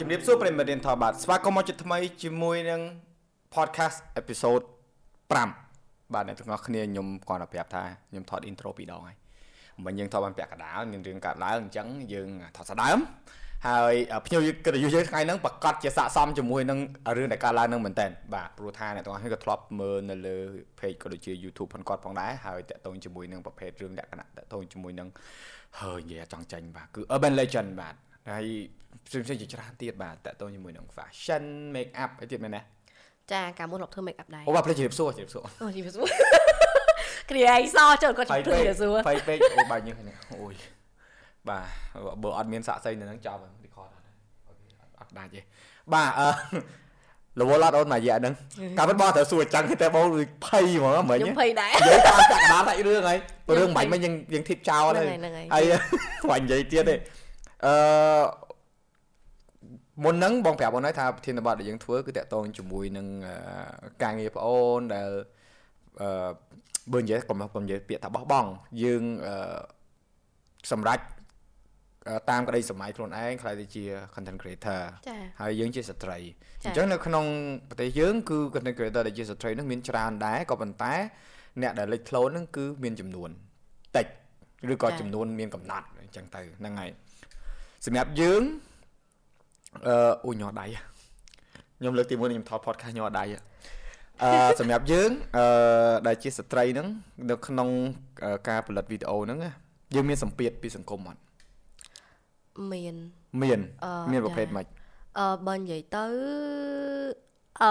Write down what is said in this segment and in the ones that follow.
ជំរាបសួរប្រិមត្តរៀនថតបាទស្វាគមន៍មកជាថ្មីជាមួយនឹង podcast episode 5បាទអ្នកទាំងអស់គ្នាខ្ញុំគាត់ទៅប្រាប់ថាខ្ញុំថត intro ពីរដងហើយមិញយើងថតបានពាក់កណ្ដាលមានរឿងកើតឡើងអញ្ចឹងយើងថតស្ដើមហើយភ្ញៀវកិត្តិយសយើងថ្ងៃហ្នឹងប្រកាសជាស័កសមជាមួយនឹងរឿងដែលកើតឡើងហ្នឹងមែនតើបាទព្រោះថាអ្នកទាំងអស់គ្នាក៏ធ្លាប់មើលនៅលើ page ក៏ដូចជា YouTube ផងគាត់ផងដែរហើយតាក់ទងជាមួយនឹងប្រភេទរឿងលក្ខណៈតាក់ទងជាមួយនឹងហើយនិយាយចង់ចាញ់បាទគឺ urban legend បាទហើយ ផ្សេងផ្សេងជាច្រើនទៀតបាទតាក់ទងជាមួយនឹង fashion make up អីទៀតមែនទេចាកាលមុនលោកធ្វើ make up ដែរអូបាទផ្លេចជម្រាបសួរជម្រាបសួរអូជម្រាបសួរគ្រាអីសចូលគាត់ជម្រាបសួរបៃពេកអូបាទញើសនេះអូយបាទបើអត់មានសាក់សីនៅហ្នឹងចប់ record អត់អត់ដាច់ទេបាទអឺរវល់អត់អូនមករយៈហ្នឹងកាលពិតបងត្រូវសួរអញ្ចឹងតែបងភ័យហ្មងមិញខ្ញុំភ័យដែរនិយាយតាមចាក់កណ្ដាលដាច់រឿងហើយរឿងបាញ់មិញយើងយើងធីបចោលហើយហើយស្វាញ់និយាយទៀតទេអឺ មុនហ្នឹងបងប្រាប់បងហើយថាប្រធានបទដែលយើងធ្វើគឺតកតងជាមួយនឹងការងារប្អូនដែលអឺបើនិយាយកុំកុំនិយាយពាក្យថាបោះបង់យើងអឺសម្រាប់តាមក្តីសម័យខ្លួនឯងខ្ល้ายទៅជា content creator ចា៎ហើយយើងជាស្ត្រីអញ្ចឹងនៅក្នុងប្រទេសយើងគឺ content creator ដែលជាស្ត្រីនឹងមានច្រើនដែរក៏ប៉ុន្តែអ្នកដែលលេចធ្លោនឹងគឺមានចំនួនតិចឬក៏ចំនួនមានកំណត់អញ្ចឹងទៅហ្នឹងហើយសម្រាប់យើង អឺអូញ័រដៃខ្ញុំលើកទី1ខ្ញុំថត podcast ញ័រដៃអឺសម្រាប់យើងអឺដែលជាស្ត្រីហ្នឹងនៅក្នុងការផលិតវីដេអូហ្នឹងយើងមានសម្ពាធពីសង្គមអត់មានមានមានប្រភេទម៉េចអឺបើនិយាយទៅ អឺ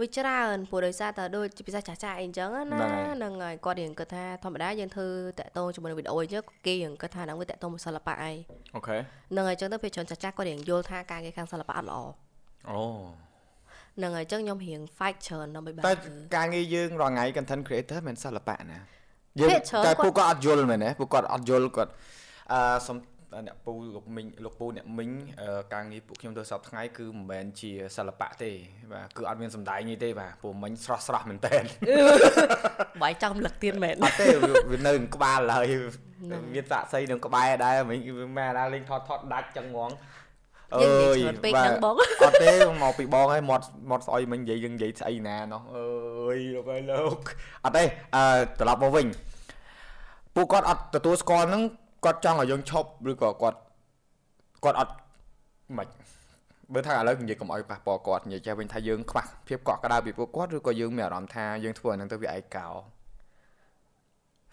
វាច្រើនព្រោះដោយសារតែដូចជាពិសេសចាស់ចាស់អីអញ្ចឹងណាហ្នឹងហើយគាត់រៀងគិតថាធម្មតាយើងធ្វើតាក់ទងជាមួយនឹងវីដេអូអញ្ចឹងគេរៀងគិតថាហ្នឹងវាតាក់ទងមួយសិល្បៈអីអូខេហ្នឹងហើយអញ្ចឹងទៅពេលច្រើនចាស់ចាស់គាត់រៀងយល់ថាការងារខាងសិល្បៈអត់ល្អអូហ្នឹងហើយអញ្ចឹងខ្ញុំរៀង fight ច្រើនដើម្បីបានតែការងារយើងរាល់ថ្ងៃ content creator មិនសិល្បៈណាយើងតែពួកគាត់អត់យល់មែនទេពួកគាត់អត់យល់គាត់អឺសំ អ្នកពូលោកមីងលោកពូអ្នកមីងការងារពួកខ្ញុំធ្វើសប្តាហ៍ថ្ងៃគឺមិនមែនជាសិល្បៈទេបាទគឺអត់មានសម្ដែងទេទេបាទព្រោះមិញស្រស់ស្រស់មែនតើបាយចង់លឹកទៀតមែនអត់ទេវានៅក្បាលហើយមានសាក់សីនឹងក្បែរដែរមិញមែនដែរលេងថតថតដាច់ចឹងហ្មងអើយពេកហ្នឹងបងអត់ទេមកពីបងហើយមាត់មាត់ស្អុយមិញនិយាយយើងនិយាយស្អីណាណោះអើយលោកអើយលោកអត់ទេអឺត្រឡប់មកវិញពួកគាត់អត់ទទួលស្គាល់ហ្នឹង គាត់ចង់ឲ្យយើងឈប់ឬក៏គាត់គាត់អត់មិនបើថាឥឡូវនិយាយកុំឲ្យប៉ះពាល់គាត់និយាយចេះវិញថាយើងខ្វះភាពកក់ក្ដៅពីពួកគាត់ឬក៏យើងមានអារម្មណ៍ថាយើងធ្វើអាហ្នឹងទៅវាឯកោ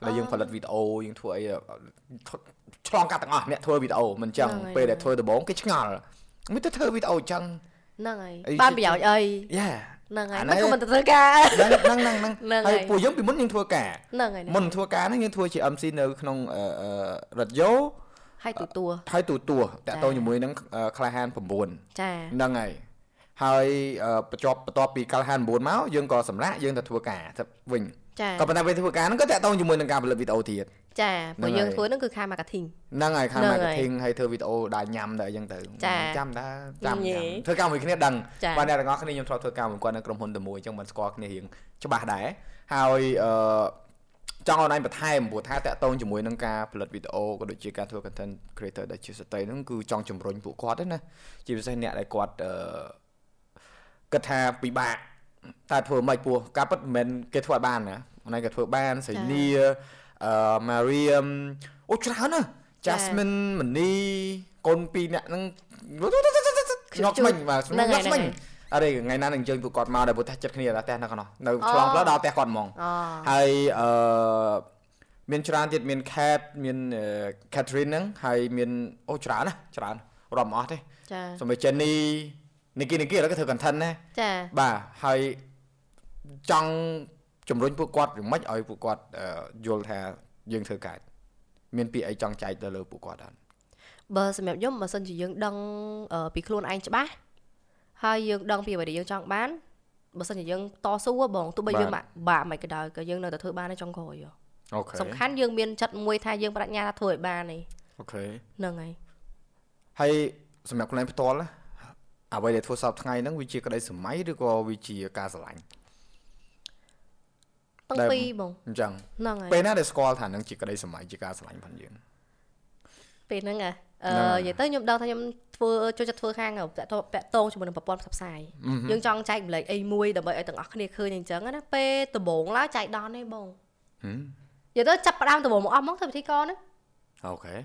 ហើយយើងផលិតវីដេអូយើងធ្វើអីឆ្លងកាត់ទាំងអស់អ្នកធ្វើវីដេអូមិនចឹងពេលដែលធ្វើដំបូងគេឆ្ងល់មិនទៅធ្វើវីដេអូចឹងហ្នឹងហើយបានប្រយោជន៍អីយ៉ា ហ្នឹងហើយមិនក៏មិនទៅធ្វើការហ្នឹងហ្នឹងហ្នឹងហើយពួកយើងពីមុនយើងធ្វើការហ្នឹងហើយមុនធ្វើការហ្នឹងយើងធ្វើជា MC នៅក្នុងរ៉ាឌីយ៉ូហើយទូទួហើយទូទួតាក់ទងជាមួយនឹងក្លាហាន9ចាហ្នឹងហើយហើយបញ្ចប់បន្ទាប់ពីក្លាហាន9មកយើងក៏សម្រាប់យើងទៅធ្វើការវិញ ក៏ប៉ុន្តែពេលធ្វើការហ្នឹងក៏តាក់ទងជាមួយនឹងការផលិតវីដេអូទៀតចាព្រោះយើងធ្វើហ្នឹងគឺខាង marketing ហ្នឹងហើយខាង marketing ហើយធ្វើវីដេអូដើរញ៉ាំទៅអញ្ចឹងទៅចាំដែរចាំធ្វើការមួយគ្នាដឹងបាទអ្នកទាំងអស់គ្នាខ្ញុំធ្លាប់ធ្វើការមួយគាត់នៅក្រុមហ៊ុនតែមួយអញ្ចឹងមិនស្គាល់គ្នារៀងច្បាស់ដែរហើយអឺចង់ឲ្យឯងបន្ថែមព្រោះថាតាក់ទងជាមួយនឹងការផលិតវីដេអូក៏ដូចជាការធ្វើ content creator ដែលជាស្ត្រីហ្នឹងគឺចង់ជំរុញពួកគាត់ណាជាពិសេសអ្នកដែលគាត់អឺគិតថាពិបាក តែធ្វើមិនពោះការពិតមិនមែនគេធ្វើឲ្យបានណាអូនឯងក៏ធ្វើបានសៃនីអឺ Mariam អូច្រើនណា Jasmine មនីកូនពីរអ្នកហ្នឹងខ្ញុំស្មិញបាទខ្ញុំស្មិញអរេថ្ងៃណានឹងអញ្ជើញពួកគាត់មកដែលពួកតែចិត្តគ្នាដល់ផ្ទះនៅកណ្ដោះនៅឆ្លងផ្លូវដល់ផ្ទះគាត់ហ្មងហើយអឺមានច្រើនទៀតមាន Cat មាន Catherine ហ្នឹងហើយមានអូច្រើនណាច្រើនរាប់អស់ទេចាសម្រាប់ Jenny នីគីនីគីឥឡូវក៏ធ្វើ content ណាចាបាទហើយចង់ជំរុញពួកគាត់យ៉ាងម៉េចឲ្យពួកគាត់យល់ថាយើងធ្វើកើតមានពាក្យអីចង់ចែកទៅលើពួកគាត់អត់បើសម្រាប់ខ្ញុំបើសិនជាយើងដឹងពីខ្លួនឯងច្បាស់ហើយយើងដឹងពីអ្វីដែលយើងចង់បានបើសិនជាយើងតស៊ូបងទោះបីយើងបាក់មិនក៏ដោយក៏យើងនៅតែធ្វើបានចុងក្រោយ okay សំខាន់យើងមានចិត្តមួយថាយើងប្រាជ្ញាថាធ្វើឲ្យបានទេ okay ហ្នឹងហើយហើយសម្រាប់ខ្លួនឯងផ្ទាល់ អ្វីដែលធ្វើសព្វថ្ងៃហ្នឹងវាជាក្តីស្រមៃឬក៏វាជាការស្រឡាញ់ទាំងពីរបងអញ្ចឹងហ្នឹងហើយពេលណាដែលស្គាល់ថានឹងជាក្តីសម័យជាការស្រឡាញ់ផងយើងពេលហ្នឹងអឺនិយាយទៅខ្ញុំដឹងថាខ្ញុំធ្វើចូលចិត្តធ្វើខាងតាក់តពាក់តងជាមួយនឹងប្រព័ន្ធផ្សព្វផ្សាយយើងចង់ចែកម្លែកអីមួយដើម្បីឲ្យទាំងអស់គ្នាឃើញអញ្ចឹងណាពេលដំបូងឡើយចែកដនទេបងនិយាយទៅចាប់ផ្ដើមដំបូងមកអស់មកធ្វើពិធីករណាអូខេ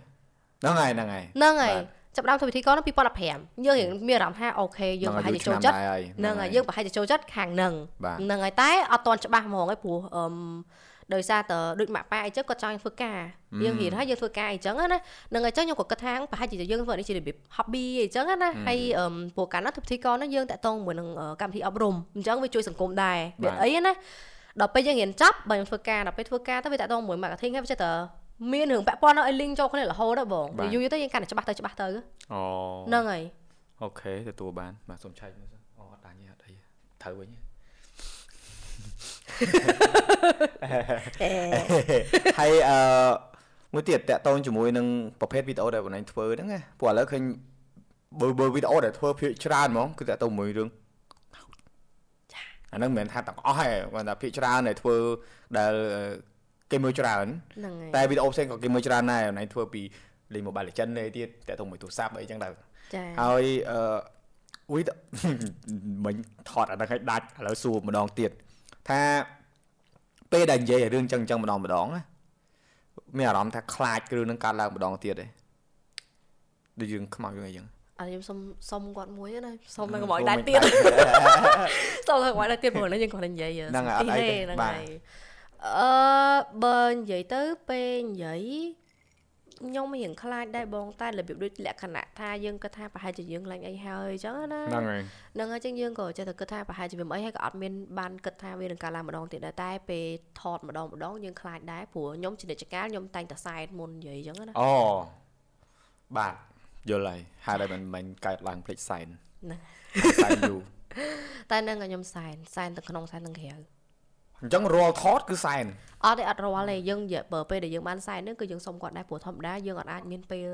ហ្នឹងហើយហ្នឹងហើយហ្នឹងហើយ ចាប់ដើមធ្វើពិធីករនៅ2015យើងរៀងមានអារម្មណ៍ថាអូខេយើងប្រហែលជាចូលចិត្តហ្នឹងហើយយើងប្រហែលជាចូលចិត្តខាងហ្នឹងហ្នឹងហើយតែអត់តន់ច្បាស់ហ្មងឯងព្រោះអឺដោយសារតដូចម៉ាក់ប៉ាអីចឹងគាត់ចង់ធ្វើការយើងរៀនហើយយើងធ្វើការអីចឹងណានឹងអញ្ចឹងខ្ញុំក៏គិតថាប្រហែលជាយើងធ្វើនេះជារបៀប hobby អីចឹងណាហើយព្រោះកាលនោះធ្វើពិធីករនោះយើងតាក់ទងជាមួយនឹងកម្មវិធីអប់រំអញ្ចឹងវាជួយសង្គមដែរវាអីណាដល់ពេលយើងរៀនចប់បើខ្ញុំធ្វើការដល់ពេលធ្វើការទៅវាតាក់ទងមួយ marketing ហើយវាចេះតែ មានរឿងពាក់ព័ន្ធឲ្យ link ចូលគ្នារហូតដល់បងយូរយូរទៅយើងកាន់តែច្បាស់ទៅច្បាស់ទៅអូហ្នឹងហើយអូខេទទួលបានបាទសូមឆែកមើលសិនអូអត់ដាច់ទេអត់អីត្រូវវិញហើយអឺមួយទៀតតាក់ទងជាមួយនឹងប្រភេទវីដេអូដែលបងឯងធ្វើហ្នឹងណាព្រោះឥឡូវឃើញបើបើវីដេអូដែលធ្វើភាគច្រើនហ្មងគឺតាក់ទងមួយរឿងអាហ្នឹងមិនមែនថាទាំងអស់ទេគាត់ថាភាគច្រើនដែលធ្វើដែល គេមើលច្រើនតែវីដេអូផ្សេងក៏គេមើលច្រើនដែរណៃធ្វើពីលេង Mobile Legends នេះទៀតតែទៅមួយទូរស័ព្ទអីចឹងដែរចាហើយអឺវីដេមិញថតអាហ្នឹងឲ្យដាច់ឥឡូវសួរម្ដងទៀតថាពេលដែលនិយាយរឿងចឹងចឹងម្ដងម្ដងណាមានអារម្មណ៍ថាខ្លាចគ្រឿងនឹងកាត់ឡើងម្ដងទៀតទេដូចយើងខ្មៅយ៉ាងអីចឹងអត់ខ្ញុំសុំសុំគាត់មួយណាសុំនឹងកុំឲ្យដាច់ទៀតសុំនឹងកុំឲ្យដាច់ទៀតព្រោះនេះយើងគាត់និយាយហ្នឹងអត់អីហ្នឹងហើយ អឺបើនិយាយទៅពេលនិយាយខ្ញុំរៀងខ្លាចដែរបងតែរបៀបដូចលក្ខណៈថាយើងគិតថាប្រហែលជាយើងឡើងអីហើយអញ្ចឹងណាហ្នឹងហើយហ្នឹងហើយចឹងយើងក៏ចេះតែគិតថាប្រហែលជាវាមិនអីហើយក៏អត់មានបានគិតថាវានឹងកើតឡើងម្ដងទៀតដែរតែពេលថតម្ដងម្ដងយើងខ្លាចដែរព្រោះខ្ញុំជានិច្ចកាលខ្ញុំតែងតែសែនមុននិយាយអញ្ចឹងណាអូបាទយល់ហើយហើយតែមិនមិនកើតឡើងភ្លេចសែនហ្នឹងសែនយូរតែនឹងខ្ញុំសែនសែនទៅក្នុងសែននឹងក្រៅ អញ្ចឹងរាល់ថតគឺសែនអត់ទេអត់រាល់ទេយើងបើពេលដែលយើងបានសែនហ្នឹងគឺយើងសុំគាត់ដែរព្រោះធម្មតាយើងអត់អាចមានពេល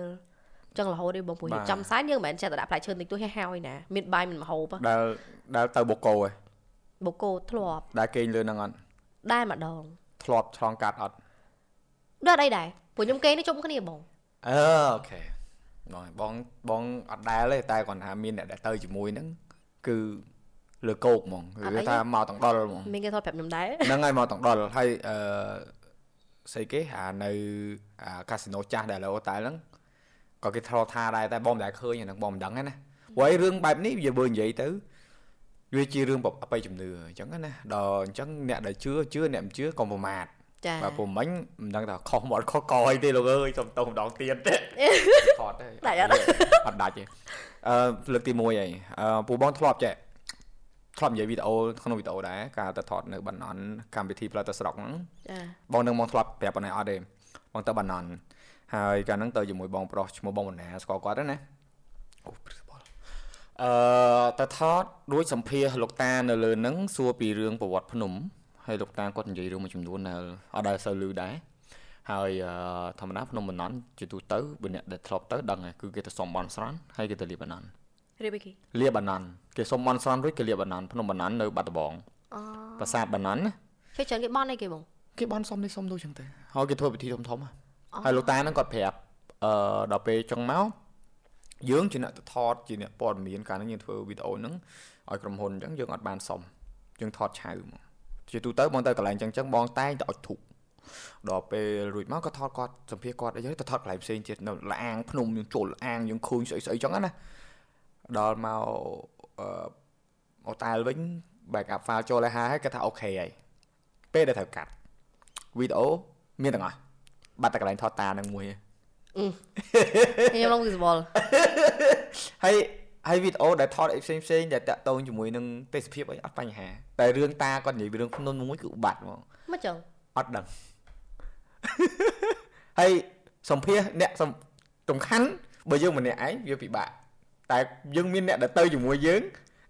ចឹងរហូតទេបងព្រោះចាំសែនយើងមិនមែនចេះតែដាក់ផ្លែឈើតិចតួចឲ្យហើយណាមានបាយមានម្ហូបដែលដែលទៅបូកោឯងបូកោធ្លាប់ដែលគេងលើហ្នឹងអត់ដែរម្ដងធ្លាប់ឆ្លងកាត់អត់ដល់អីដែរព្រោះខ្ញុំគេងនេះជុំគ្នាបងអឺអូខេបងបងអត់ដែលទេតែគាត់ថាមានអ្នកដែលទៅជាមួយហ្នឹងគឺ លើគោកហ្មងគឺថាមកទាំងដុលហ្មងមានគេថតប្រាប់ខ្ញុំដែរហ្នឹងហើយមកទាំងដុលហើយអឺស្អីគេអានៅកាស៊ីណូចាស់ដែលឡូតែហ្នឹងក៏គេថតថាដែរតែបងមិនដែលឃើញអាហ្នឹងបងមិនដឹងទេណាព្រោះឯរឿងបែបនេះវាបើនិយាយទៅវាជារឿងអបិយជំនឿអញ្ចឹងណាដល់អញ្ចឹងអ្នកដែលជឿជឿអ្នកមិនជឿកុំប្រមាទចាបាទព្រោះមិញមិនដឹងថាខុសមកខុសកអីទេលោកអើយសុំតោម្ដងទៀតទេថតទេដាច់អត់អត់ដាច់ទេអឺលើកទី1ហើយអឺពូបងធ្លាប់ចេះ ធ្លាប់និយាយវីដេអូក្នុងវីដេអូដែរការទៅថតនៅបណ្ណនកម្មវិធីផ្លូវទៅស្រុកហ្នឹងចាបងនឹងមកធ្លាប់ប្រាប់ប៉ុណ្ណេះអត់ទេបងទៅបណ្ណនហើយកាលហ្នឹងទៅជាមួយបងប្រុសឈ្មោះបងបណ្ណាស្គាល់គាត់ទេណាអូព្រឹសបលអឺទៅថតរួចសម្ភាសលោកតានៅលើហ្នឹងសួរពីរឿងប្រវត្តិភ្នំហើយលោកតាគាត់និយាយរឿងមួយចំនួនដែលអត់ដែលសូវឮដែរហើយធម្មតាភ្នំបណ្ណនជាទូទៅបើអ្នកដែលធ្លាប់ទៅដឹងហើយគឺគេទៅសុំបន់ស្រន់ហើយគេទៅលៀបបណ្ណន រៀបគេលាបាណាន់គេសុំបន់ស្រន់រួចគេលាបាណាន់ភ្នំបាណាន់នៅបាត់ដំបងអូប្រាសាទបាណាន់ណាគេច្រើនគេបន់អីគេបងគេបន់សុំនេះសុំនោះចឹងទៅហើយគេធ្វើពិធីធំធំហើយលោកតាហ្នឹងគាត់ប្រាប់អឺដល់ពេលចុងមកយើងជាអ្នកទៅថតជាអ្នកព័ត៌មានកាលហ្នឹងយើងធ្វើវីដេអូហ្នឹងឲ្យក្រុមហ៊ុនអញ្ចឹងយើងអត់បានសុំយើងថតឆៅមកជាទូទៅបងទៅកន្លែងចឹងចឹងបងតែងតែអុចធុកដល់ពេលរួចមកក៏ថតគាត់សម្ភារគាត់អីទៅថតកន្លែងផ្សេងទៀតនៅលាងភ្នំយើងចូលលាងយើងឃើញស្អីស្អីចឹងណា ដល់មកអឺអូតែលវិញ backup file ចូលឲ្យហើយគាត់ថាអូខេហើយពេលដែលត្រូវកាត់វីដេអូមានទាំងអស់បាត់តែកន្លែងថតតានឹងមួយខ្ញុំឡង visible ហើយហើយវីដេអូដែលថតអីផ្សេងផ្សេងដែលតាក់ទងជាមួយនឹងទេសភាពអីអត់បញ្ហាតែរឿងតាគាត់និយាយពីរឿងភ្នំមួយគឺបាត់ហ្មងមកចឹងអត់ដឹងហើយសំភារអ្នកសំខាន់បើយើងម្នាក់ឯងវាពិបាក តែយើងមានអ្នកដែលទៅជាមួយយើង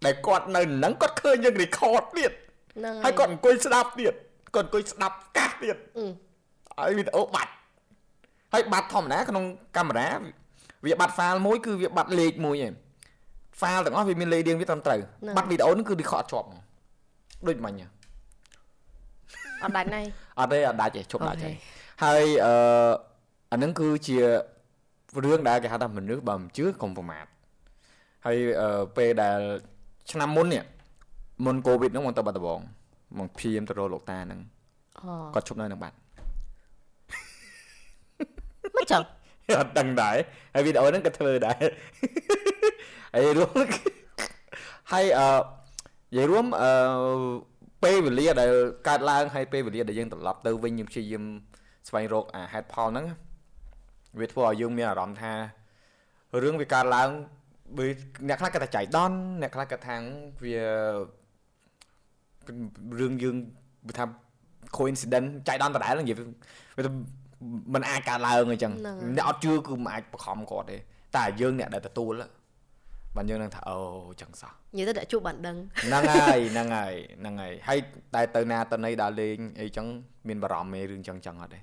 ដែលគាត់នៅនឹងគាត់ឃើញយើង record ទៀតហើយគាត់អង្គុយស្ដាប់ទៀតគាត់អង្គុយស្ដាប់កាសទៀតហើយវីដេអូបាត់ហើយបាត់ធម្មតាក្នុងកាមេរ៉ាវាបាត់ file មួយគឺវាបាត់លេខមួយឯង file ទាំងអស់វាមានលេខរៀងវាត្រឹមត្រូវបាត់វីដេអូហ្នឹងគឺ record ជាប់ដូចមិញអត់ដាច់ណៃអត់ទេអត់ដាច់ទេជប់ដាច់ទេហើយអឺអាហ្នឹងគឺជារឿងដែលគេហៅថាមនុស្សបើមិនជឿកុំប្រមាថ ហើយពេលដែលឆ្នាំមុននេះមុនកូវីដហ្នឹងមកទៅបាត់ដំបងមកព្យាយាមទៅរកលោកតាហ្នឹងគាត់ជប់នៅនឹងបាត់មិនចឹងអត់ដឹងដែរហើយវីដេអូហ្នឹងក៏ធ្វើដែរហើយរួមហើយអឺនិយាយរួមអឺពេលវេលាដែលកើតឡើងហើយពេលវេលាដែលយើងត្រឡប់ទៅវិញយើងព្យាយាមស្វែងរកអាហេតុផលហ្នឹងវាធ្វើឲ្យយើងមានអារម្មណ៍ថារឿងវាកើតឡើង វាអ្នកខ្លះគាត់ថាចៃដន្យអ្នកខ្លះគាត់ថាវារឿងយើងវាថា coincidence ចៃដន្យដដែលនិយាយវាมันអាចកើតឡើងអញ្ចឹងអ្នកអត់ជឿគឺមិនអាចបខំគាត់ទេតែយើងអ្នកដែលទទួលបានយើងនឹងថាអូចឹងសោះនិយាយទៅអ្នកជួបបានដឹងហ្នឹងហើយហ្នឹងហើយហ្នឹងហើយហើយតែទៅណាទៅណីដល់លេងអីចឹងមានបារម្ភមេរឿងចឹងចឹងអត់ទេ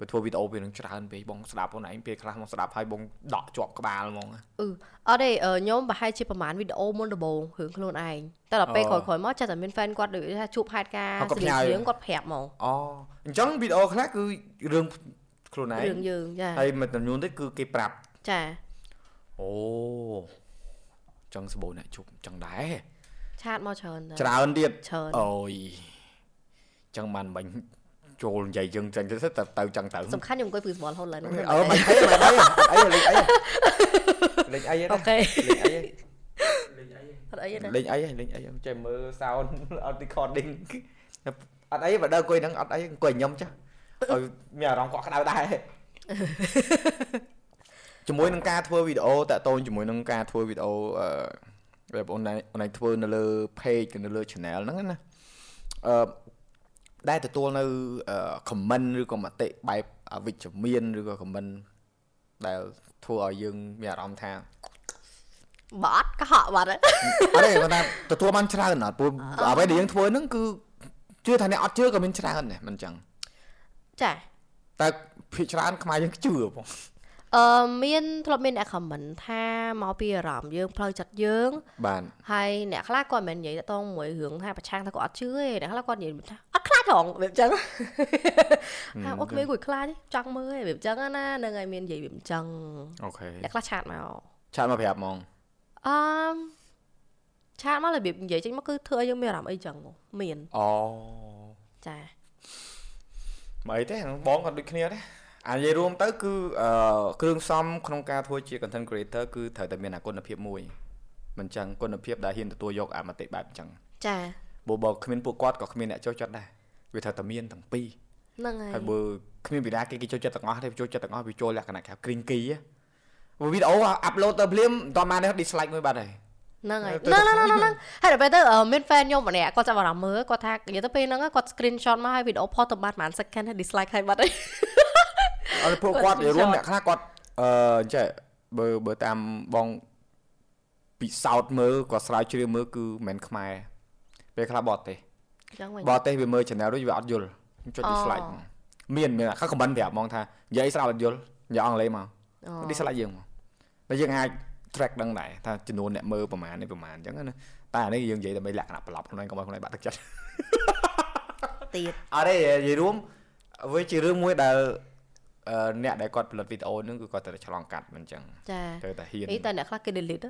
បើធ្វើវីដេអូវានឹងច្រើនពេកបងស្ដាប់ខ្លួនឯងពេលខ្លះមកស្ដាប់ហើយបងដកជាប់ក្បាលហ្មងអឺអត់ទេខ្ញុំប្រហែលជាប្រហែលវីដេអូមុនដំបូងរឿងខ្លួនឯងតែដល់ពេលក្រោយៗមកចាស់តែមាន fan គាត់ដូចថាជួបហេតុការណ៍ស្រីរឿងគាត់ប្រាប់ហ្មងអូអញ្ចឹងវីដេអូខ្លះគឺរឿងខ្លួនឯងរឿងយើងចាហើយមួយចំនួនទៀតគឺគេប្រាប់ចាអូចឹងសបោអ្នកជប់ចឹងដែរឆាតមកច្រើនច្រើនទៀតច្រើនអូយចឹងបានបាញ់ ចូលនិយាយយើងចឹងទៅទៅទៅចឹងទៅសំខាន់ខ្ញុំអង្គុយព្រឺស្មល់ហូតឡើយហ្នឹងអឺមិនអីមិនអីអីលេងអីលេងអីអូខេលេងអីលេងអីអត់អីទេលេងអីលេងអីចេះមើល sound អត់ recording អត់អីបើដើរអង្គុយហ្នឹងអត់អីអង្គុយញឹមចាឲ្យមានអារម្មណ៍កក់ក្ដៅដែរជាមួយនឹងការធ្វើវីដេអូតាក់ទងជាមួយនឹងការធ្វើវីដេអូអឺបងប្អូនអូនឯងធ្វើនៅលើ page នៅលើ channel ហ្នឹងណាអឺ ដែលទទួលនៅ comment ឬក៏មតិបែបវិជ្ជមានឬក៏ comment ដែលធ្វើឲ្យយើងមានអារម្មណ៍ថាបាត់កុហកបាត់អត់ទេគាត់ថាទទួលបានច្រើនអត់ព្រោះអ្វីដែលយើងធ្វើហ្នឹងគឺជឿថាអ្នកអត់ជឿក៏មានច្រើនដែរមិនចឹងចាតែភាគច្រើនខ្មែរយើងជឿបង អឺមានធ្លាប់មានអ្នកខមមិនថាមកពីអារម្មណ៍យើងផ្លូវចិត្តយើង បាទហើយអ្នកខ្លះគាត់មិនមែននិយាយតងមួយរឿងថាប្រឆាំងថាគាត់អត់ជឿទេអ្នកខ្លះគាត់និយាយថាអត់ខ្លាចហងវាអញ្ចឹងថាអូក្មេងគួយខ្លាចចង់មើលវាអញ្ចឹងណានឹងឲ្យមាននិយាយវាអញ្ចឹងអូខេអ្នកខ្លះឆាតមកឆាតមកប្រាប់ហ្មងអឺឆាតមករបៀបនិយាយចេញមកគឺធ្វើឲ្យយើងមានអារម្មណ៍អីចឹងមានអូចាមកអីទេបងក៏ដូចគ្នាដែរ អានិយាយរួមទៅគឺអឺគ្រឿងផ្សំក្នុងការធ្វើជា content creator គឺត្រូវតែមានអាគុណភាពមួយមិនចឹងគុណភាពដែលហ៊ានទទួលយកអមតិបែបចឹងចាបើបើគ្មានពួកគាត់ក៏គ្មានអ្នកចូលចិត្តដែរវាត្រូវតែមានទាំងពីរហ្នឹងហើយហើយបើគ្មានវិដាគេគេចូលចិត្តទាំងអស់ទេចូលចិត្តទាំងអស់វាចូលលក្ខណៈគេ green key វីដេអូអាប់ឡូតទៅភ្លាមមិនតាន់បាន dislike មួយបាត់ហើយហ្នឹងហើយហ្នឹងហ្នឹងហ្នឹងហើយដល់ពេលទៅមាន fan ខ្ញុំម្នាក់គាត់ចាប់អារម្មណ៍មើលគាត់ថានិយាយទៅពេលហ្នឹងគាត់ screenshot មកហើយវីដេអូផុសទៅបានប្រហែល second ហើយ dislike ហើយបាត់ហើយ អត់ពួកគាត់រួមអ្នកខ្លះគាត់អឺចេះបើបើតាមបងពិសោធន៍មើលគាត់ស្រាវជ្រាវមើលគឺមិនខ្មែរពេលខ្លះបតទេសចឹងវិញបតទេសវាមើល channel ដូចវាអត់យល់ចុច dislike មានមានខ្លះ comment ប្រាប់ហ្មងថានិយាយស្រាប់អត់យល់និយាយអង់គ្លេសមក dislike យើងមកតែយើងអាច track ដឹងដែរថាចំនួនអ្នកមើលប្រហែលនេះប្រហែលអញ្ចឹងណាតែអានេះយើងនិយាយដើម្បីលក្ខណៈប្រឡប់ខ្លួនឯងកុំឲ្យខ្លួនឯងបាក់ទឹកចិត្តទៀតអត់ទេនិយាយរួមវាជារឿងមួយដែល អ្នកដែលគាត់ផលិតវីដេអូហ្នឹងគឺគាត់ត្រូវឆ្លងកាត់មិនអញ្ចឹងចាត្រូវតែហ៊ានអីតែអ្នកខ្លះគេ delete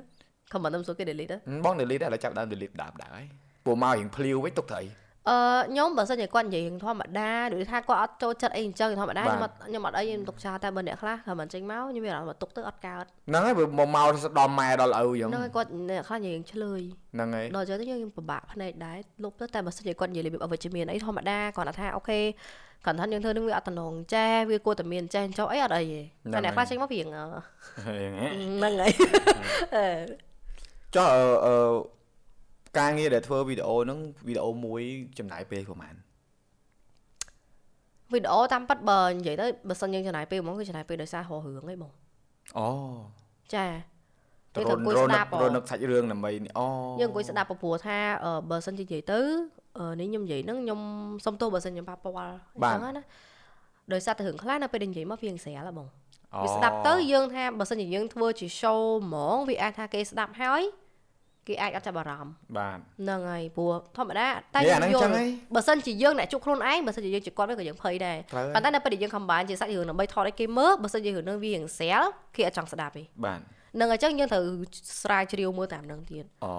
ខមមិនទៅសួរគេ delete បង delete តែចាប់ដើម delete ដើមដើហើយពួកមករៀងភ្លាវវិញទុកទៅអី អឺខ្ញុំបើសិនជាគាត់និយាយរឿងធម្មតាដូចថាគាត់អត់ចូលចិត្តអីអញ្ចឹងធម្មតាខ្ញុំអត់ខ្ញុំអត់អីខ្ញុំទុកចោលតែបើអ្នកខ្លះថាមិនចេញមកខ្ញុំមានអារម្មណ៍ទុកទៅអត់កើតហ្នឹងហើយមកមកដល់ម៉ែដល់ឪអញ្ចឹងហ្នឹងហើយគាត់អ្នកខ្លះនិយាយឆ្លើយហ្នឹងហើយដល់ចឹងទៅយើងពិបាកភ្នែកដែរលុបទៅតែបើសិនជាគាត់និយាយរបៀបអវិជ្ជមានអីធម្មតាគាត់ថាអូខេគាត់ថាយើងធ្វើនឹងវាអត់តំណងចេះវាគួរតែមានចេះចុះអីអត់អីទេតែអ្នកខ្លះចេញមករៀងហ្នឹងហើយចុះអឺ ការងារដែលធ្វើវីដេអូហ្នឹងវីដេអូមួយចំណាយពេលប្រហែលវីដេអូតាមប៉ាត់បើនិយាយទៅបើសិនយើងចំណាយពេលហ្មងគឺចំណាយពេលដោយសាររករឿងអីបងអូចាទៅអង្គុយស្ដាប់រនឹកសាច់រឿងដើម្បីអូយើងអង្គុយស្ដាប់ព្រោះថាបើសិនជានិយាយទៅនេះខ្ញុំនិយាយហ្នឹងខ្ញុំសុំទោសបើសិនខ្ញុំប៉ះពាល់អញ្ចឹងណាដោយសារតែរឿងខ្លះនៅពេលដែលនិយាយមកវាស្រាលហ៎បងវាស្ដាប់ទៅយើងថាបើសិនជាយើងធ្វើជា show ហ្មងវាអាចថាគេស្ដាប់ហើយ គេអាចអត់ចាប់អារម្មណ៍បាទហ្នឹងហើយព្រោះធម្មតាតែយើងយល់បើសិនជាយើងអ្នកជួបខ្លួនឯងបើសិនជាយើងជាគាត់វិញក៏យើងភ័យដែរប៉ុន្តែនៅពេលដែលយើងខំបានជាសាច់រឿងដើម្បីថតឲ្យគេមើលបើសិនជារឿងនឹងវារៀងស្រាលគេអត់ចង់ស្ដាប់ទេបាទនឹងអញ្ចឹងយើងត្រូវស្រាវជ្រាវមើលតាមនឹងទៀតអូ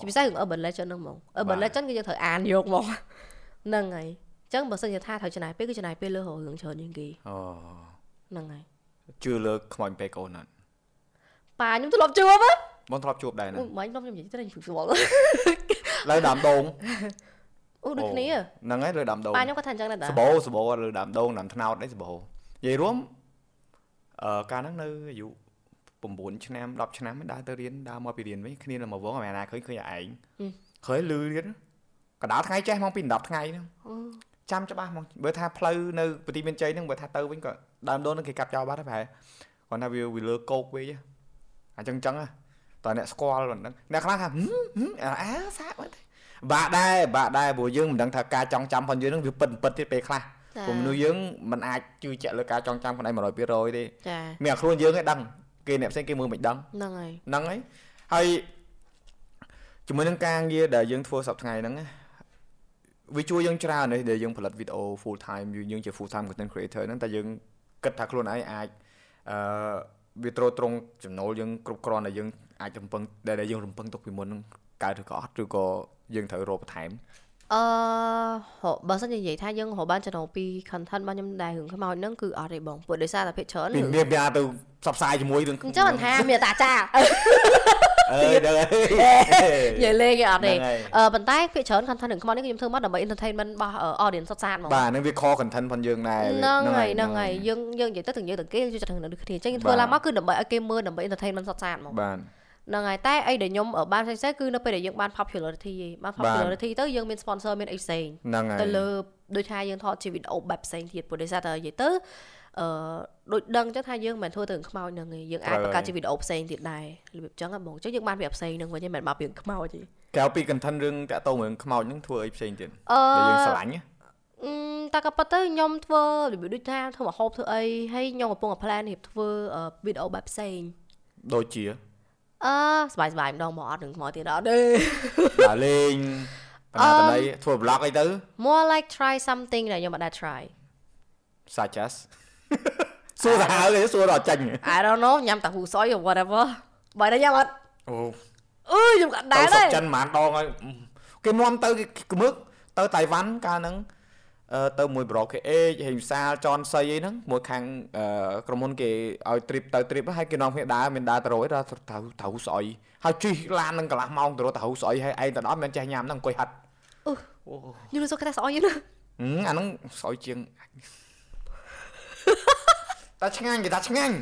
ជាពិសេសរឿង Urban Legend ហ្នឹងហ្មង Urban Legend គឺយើងត្រូវអានយកមកហ្នឹងហើយអញ្ចឹងបើសិនជាថាត្រូវចំណាយពេលគឺចំណាយពេលលើរឿងច្រើនជាងគេអូហ្នឹងហើយជឿលើខ្មោចពេកអូនអត់ប៉ាខ្ញុំធ្លាប់ជួប បងធ្លាប់ជួបដែរណាមិនខ្ញុំខ្ញុំនិយាយទៅខ្ញុំស្គាល់លើដើមដូងអូដូចគ្នាហ្នឹងហើយលើដើមដូងប៉ាខ្ញុំគាត់ថាអញ្ចឹងដែរសបោសបោលើដើមដូងដើមថ្នោតនេះសបោនិយាយរួមអឺកាលហ្នឹងនៅអាយុ9ឆ្នាំ10ឆ្នាំដើរទៅរៀនដើរមកពីរៀនវិញគ្នានៅមកវងអាណាឃើញឃើញឯងឃើញលឺទៀតកដាលថ្ងៃចេះមកពី10ថ្ងៃហ្នឹងចាំច្បាស់មកបើថាផ្លូវនៅប្រទីមានជ័យហ្នឹងបើថាទៅវិញក៏ដើមដូនហ្នឹងគេកាប់ចោលបាត់ហើយប្រហែលគាត់ថាវាវាលើកោកវិញអញ្ចឹងអញ្ចឹង តើអ្នកស្គាល់មិនដឹងអ្នកខ្លះថាអាសាកមកបាក់ដែរបាក់ដែរព្រោះយើងមិនដឹងថាការចងចាំផងយើងនឹងវាពិតពិតទៀតពេលខ្លះព្រោះមនុស្សយើងមិនអាចជឿជាក់លើការចងចាំខ្លួនឯង100%ទេចាមានខ្លួនយើងឯងដឹងគេអ្នកផ្សេងគេមើលមិនដឹងហ្នឹងហើយហ្នឹងហើយហើយជាមួយនឹងការងារដែលយើងធ្វើសប្តាហ៍ថ្ងៃហ្នឹងវាជួយយើងច្រើននេះដែលយើងផលិតវីដេអូ full time យើងជា full time content creator ហ្នឹងតែយើងគិតថាខ្លួនឯងអាចអឺ វាត្រូវត្រង់ចំណូលយើងគ្រប់គ្រាន់ដែលយើងអាចរំពឹងដែលយើងរំពឹងទុកពីមុននឹងកើតឬក៏អត់ឬក៏យើងត្រូវរកបន្ថែមអឺបើសិនជានិយាយថាយើងរកបានចំណូលពី content របស់ខ្ញុំដែររឿងខ្មោចហ្នឹងគឺអត់ទេបងព្រោះដោយសារតែភាគច្រើនមានមានទៅផ្សព្វផ្សាយជាមួយរឿងអញ្ចឹងថាមានតាចា អើហ្នឹងហើយនិយាយលេងអត់ទេអឺប៉ុន្តែភាគច្រើន content រឿងខ្មោចនេះខ្ញុំធ្វើមកដើម្បី entertainment របស់ audience សុទ្ធសាធហ្មងបាទនឹងវា core content ផងយើងដែរហ្នឹងហើយហ្នឹងហើយយើងយើងនិយាយទៅទាំងយើងទាំងគេយើងជួយចិត្តរឿងដូចគ្នាអញ្ចឹងធ្វើឡើងមកគឺដើម្បីឲ្យគេមើលដើម្បី entertainment សុទ្ធសាធហ្មងបាទហ្នឹងហើយតែអីដែលខ្ញុំបានផ្សេងៗគឺនៅពេលដែលយើងបាន popularity ឯងបាន popularity ទៅយើងមាន sponsor មានអីផ្សេងហ្នឹងហើយទៅលើដូចថាយើងថតជាវីដេអូបែបផ្សេងទៀតព្រោះដោយសារតែនិយាយទៅ អឺដូចដឹងចឹងថាយើងមិនធ្វើទៅខ្មោចនឹងឯងយើងអាចបង្កើតជាវីដេអូផ្សេងទៀតដែររបៀបចឹងហ៎បងចឹងយើងបានវាផ្សេងនឹងវិញមិនបានពីខ្មោចទេក្រៅពី content រឿងតាក់ទងរឿងខ្មោចនឹងធ្វើអីផ្សេងទៀតដែលយើងស្រឡាញ់តែក៏ប៉ុន្តែខ្ញុំធ្វើរបៀបដូចថាធ្វើម្ហូបធ្វើអីហើយខ្ញុំកំពុងតែ plan រៀបធ្វើវីដេអូបែបផ្សេងដូចជាអឺស្បាយស្បាយម្ដងមកអត់នឹងខ្មោចទៀតអត់ទេដល់លេងបណ្ណាតន័យធ្វើ vlog អីទៅ more like try something ដែលខ្ញុំមិនដែល try such as សួរសាហាវគេសួរដល់ចាញ់ I don't know ញ៉ាំតាហ៊ូសុយ or whatever បើតែញ៉ាំអត់អូអឺខ្ញុំក៏ដែរដែរចិនហ្មងដងហើយគេនាំទៅគេគមឹកទៅតៃវ៉ាន់កាលហ្នឹងទៅមួយប្រុសគេអេហេងវិសាលចនសីអីហ្នឹងមួយខាងក្រុមហ៊ុនគេឲ្យ trip ទៅ trip ហើយគេនាំគ្នាដើរមានដើរទៅរយដល់ទៅទៅស្អុយហើយជិះឡាននឹងកន្លះម៉ោងទៅរកទៅស្អុយហើយឯងទៅដល់មិនចេះញ៉ាំហ្នឹងអង្គុយហាត់អូខ្ញុំសុខតែស្អុយណាអាហ្នឹងស្អុយជាង តែឆ្ងាញ់គេថាឆ្ងាញ់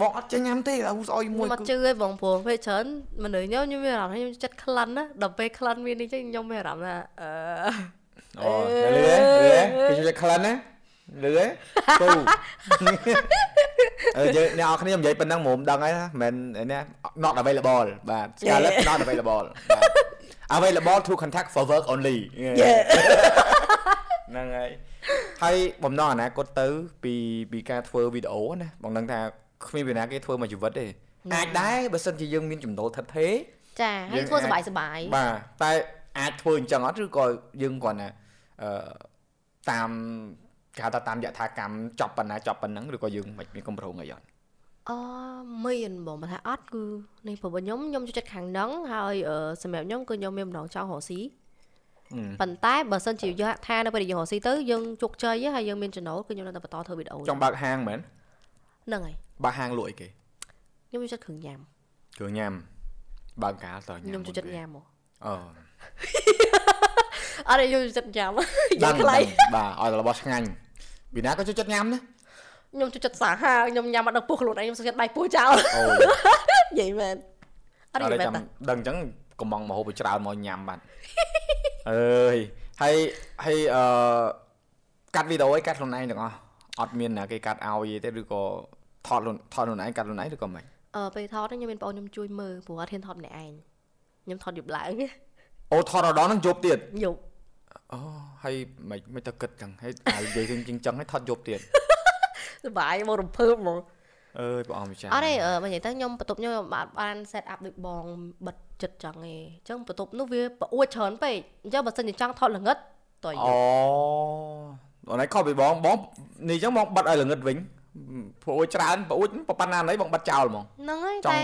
បងអត់ចេះញ៉ាំទេតែហ៊ូស្អុយមួយគឺអត់ជឿទេបងព្រោះពេលច្រើនមនុស្សខ្ញុំខ្ញុំមានអារម្មណ៍ខ្ញុំចិត្តក្លិនណាដល់ពេលក្លិនមាននេះចឹងខ្ញុំមានអារម្មណ៍ថាអឺអូលឺលឺគេជួយក្លិនណាលឺហ៎គូអឺយើងអ្នកនរគ្នានិយាយប៉ុណ្ណឹងមុំដឹងហើយណាមិនណា not available បាទ Scarlett not available បាទ available to contact for work only ហ្នឹងហើយ ហើយបំណងអនាគតទៅ ពីពីការធ្វើវីដេអូណាបងដឹងថាគ្មានពីណាគេធ្វើមកជីវិតទេអាចដែរបើសិនជាយើងមានចំណូលថិតថេរចាហើយធ្វើសុបាយសុបាយបាទតែអាចធ្វើអញ្ចឹងអត់ឬក៏យើងគ្រាន់តែអឺតាមគេហៅថាតាមយថាកម្មចប់ប៉ុណ្ណាចប់ប៉ុណ្ណឹងឬក៏យើងមិនមានកម្រងអីអត់អមានបងថាអត់គឺនេះព្រោះខ្ញុំខ្ញុំចូលចិត្តខាងហ្នឹងហើយសម្រាប់ខ្ញុំគឺខ្ញុំមានបំណងចង់រកស៊ី ប៉ុន្តែបើសិនជាយកថានៅពេលយើងរកស៊ីទៅយើងជោគជ័យហើយយើងមានចំណូលគឺខ្ញុំនៅតែបន្តធ្វើវីដេអូចង់បើកហាងមែនហ្នឹងហើយបើកហាងលក់អីគេខ្ញុំចូលចិត្តគ្រឿងញ៉ាំគ្រឿងញ៉ាំបើកកាលតញ៉ាំខ្ញុំចូលចិត្តញ៉ាំហ៎អូអត់យកចិត្តញ៉ាំយ៉ាងខ្លីបាទឲ្យរបស់ឆ្ងាញ់ពីណាក៏ចូលចិត្តញ៉ាំណាខ្ញុំចូលចិត្តសាហាវខ្ញុំញ៉ាំអត់ដឹងពោះខ្លួនឯងខ្ញុំសុខចិត្តបាយពោះចោលអូយនិយាយមែនអត់និយាយមែនដឹងអញ្ចឹងកំងមហូបទៅច្រើនមកញ៉ាំបាទ អើយហើយហើយអឺកាត់វីដេអូឲ្យកាត់ខ្លួនឯងទាំងអស់អត់មានណាគេកាត់ឲ្យទេឬក៏ថតថតខ្លួនឯងកាត់ខ្លួនឯងឬក៏មិនអឺពេលថតខ្ញុំមានបងខ្ញុំជួយមើលព្រោះអត់ហ៊ានថតម្នាក់ឯងខ្ញុំថតយប់ឡើងអូថតរដល់ហ្នឹងយប់ទៀតយប់អូហើយមិនមិនទៅគិតចឹងហើយអានិយាយរឿងជាងចឹងហើយថតយប់ទៀតសុបាយមករំភើបហ្មង អើយព្រះអង្គម្ចាស់អត់ទេបើនិយាយទៅខ្ញុំបន្ទប់ខ្ញុំបានបាន set up ដូចបងបិទចិត្តចឹងឯងអញ្ចឹងបន្ទប់នោះវាប្រអួតច្រើនពេកអញ្ចឹងបើសិនជាចង់ថតល្ងិតតើអូអូនឯងខុសពីបងបងនេះអញ្ចឹងបងបិទឲ្យល្ងិតវិញព្រោះច្រើនប្អួចប៉ុណ្ណាណីបងបាត់ចោលហ្មងហ្នឹងហើយតែ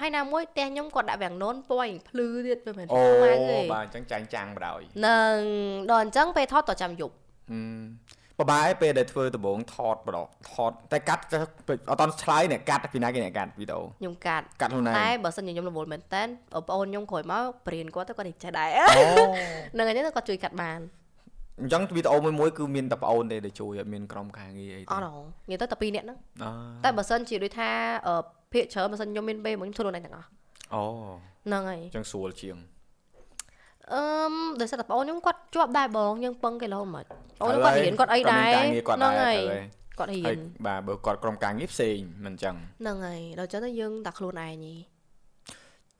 ហើយណាមួយផ្ទះខ្ញុំគាត់ដាក់វាំងននពណ៌ភ្លឺទៀតវាមិនអូបាទអញ្ចឹងចាញ់ចាំងបដ ாய் នឹងដល់អញ្ចឹងពេលថតតចាំយប់ បបាយពេលដែលធ្វើដំបងថតបដថតតែកាត់អត់តឆ្លើយអ្នកកាត់ពីណាគេអ្នកកាត់វីដេអូខ្ញុំកាត់កាត់ខ្លួនឯងតែបើសិនជាខ្ញុំរវល់មែនតើបងប្អូនខ្ញុំក្រោយមកព្រៀនគាត់ទៅគាត់ចេះដែរហ្នឹងហើយគាត់ជួយកាត់បានអញ្ចឹងវីដេអូមួយមួយគឺមានតែប្អូនទេដែលជួយអត់មានក្រុមការងារអីទេអត់ហ៎និយាយទៅតែពីរនាក់ហ្នឹងតែបើសិនជាដូចថាភាកច្រើនបើសិនខ្ញុំមានពេលមកខ្ញុំធ្វើខ្លួនឯងទាំងអស់អូហ្នឹងហើយអញ្ចឹងស្រួលជាង អឺមដោយសារតែបងខ្ញុំគាត់ជាប់ដែរបងយើងពឹងគេលោមិនបងគាត់រៀនគាត់អីដែរហ្នឹងហើយគាត់រៀនបាទបើគាត់ក្រុមការងារផ្សេងមិនអញ្ចឹងហ្នឹងហើយដល់ចឹងទៅយើងតែខ្លួនឯងនេះ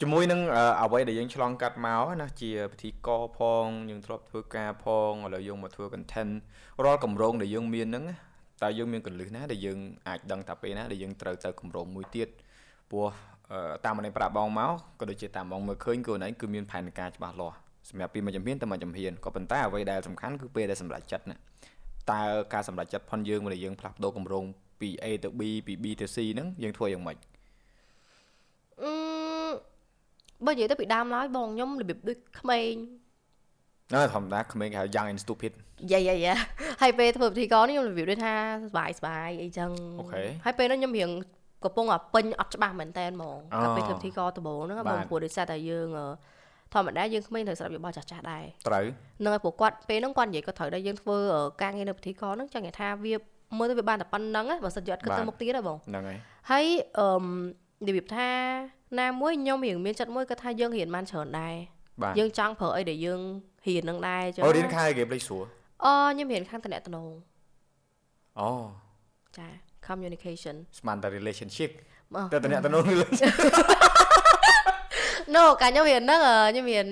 ជាមួយនឹងអ្វីដែលយើងឆ្លងកាត់មកណាជាពិធីកផងយើងធ្លាប់ធ្វើការផងឥឡូវយើងមកធ្វើ content រាល់កម្រងដែលយើងមានហ្នឹងតើយើងមានកលឹះណាដែលយើងអាចដឹងថាពេលណាដែលយើងត្រូវទៅកម្រងមួយទៀតព្រោះតាមម្នាក់ប្រាប់បងមកក៏ដូចជាតាមបងមើលឃើញខ្លួនឯងគឺមានផែនការច្បាស់លាស់ សម្រាប់ពីមួយជំហានទៅមួយជំហានក៏ប៉ុន្តែអ្វីដែលសំខាន់គឺពេលដែលសម្រេចចិត្តណាតើការសម្រេចចិត្តផុនយើងដែលយើងផ្លាស់ប្ដូរកម្រងពី A ទៅ B ពី B ទៅ C ហ្នឹងយើងធ្វើយ៉ាងម៉េចអឺបើនិយាយទៅពីដើមឡើយបងខ្ញុំរបៀបដូចក្មេងអើធម្មតាក្មេងគេហៅ young and stupid យ៉ាយ៉ាយ៉ាហើយពេលធ្វើពិធីករនេះខ្ញុំរបៀបដូចថាសบายសบายអីចឹងអូខេហើយពេលនោះខ្ញុំរៀងកំពុងតែពេញអត់ច្បាស់មែនតែនហ្មងដល់ពេលធ្វើពិធីករដំបូងហ្នឹងបងព្រោះដោយសារតែយើង ធម្មតាយើងក្មេងត្រូវស្ដាប់យោបល់ចាស់ចាស់ដែរត្រូវនឹងឲ្យពួកគាត់ពេលហ្នឹងគាត់និយាយគាត់ត្រូវដែរយើងធ្វើការងារនៅពិធីករហ្នឹងចឹងគេថាវាមើលទៅវាបានតែប៉ុណ្្នឹងបើសិនជាអត់គិតទៅមុខទៀតហ៎បងហ្នឹងហើយហើយអឺរបៀបថាណាមួយខ្ញុំរៀងមានចិត្តមួយគាត់ថាយើងរៀនបានច្រើនដែរយើងចង់ប្រើអីដែលយើងរៀននឹងដែរចឹងអូរៀនខាងគេភ្លេចស្រួលអូខ្ញុំរៀនខាងតំណែងអូចា communication ស្មានតែ relationship តែតំណែង No កាខ្ញុំរៀនហ្នឹងខ្ញុំរៀន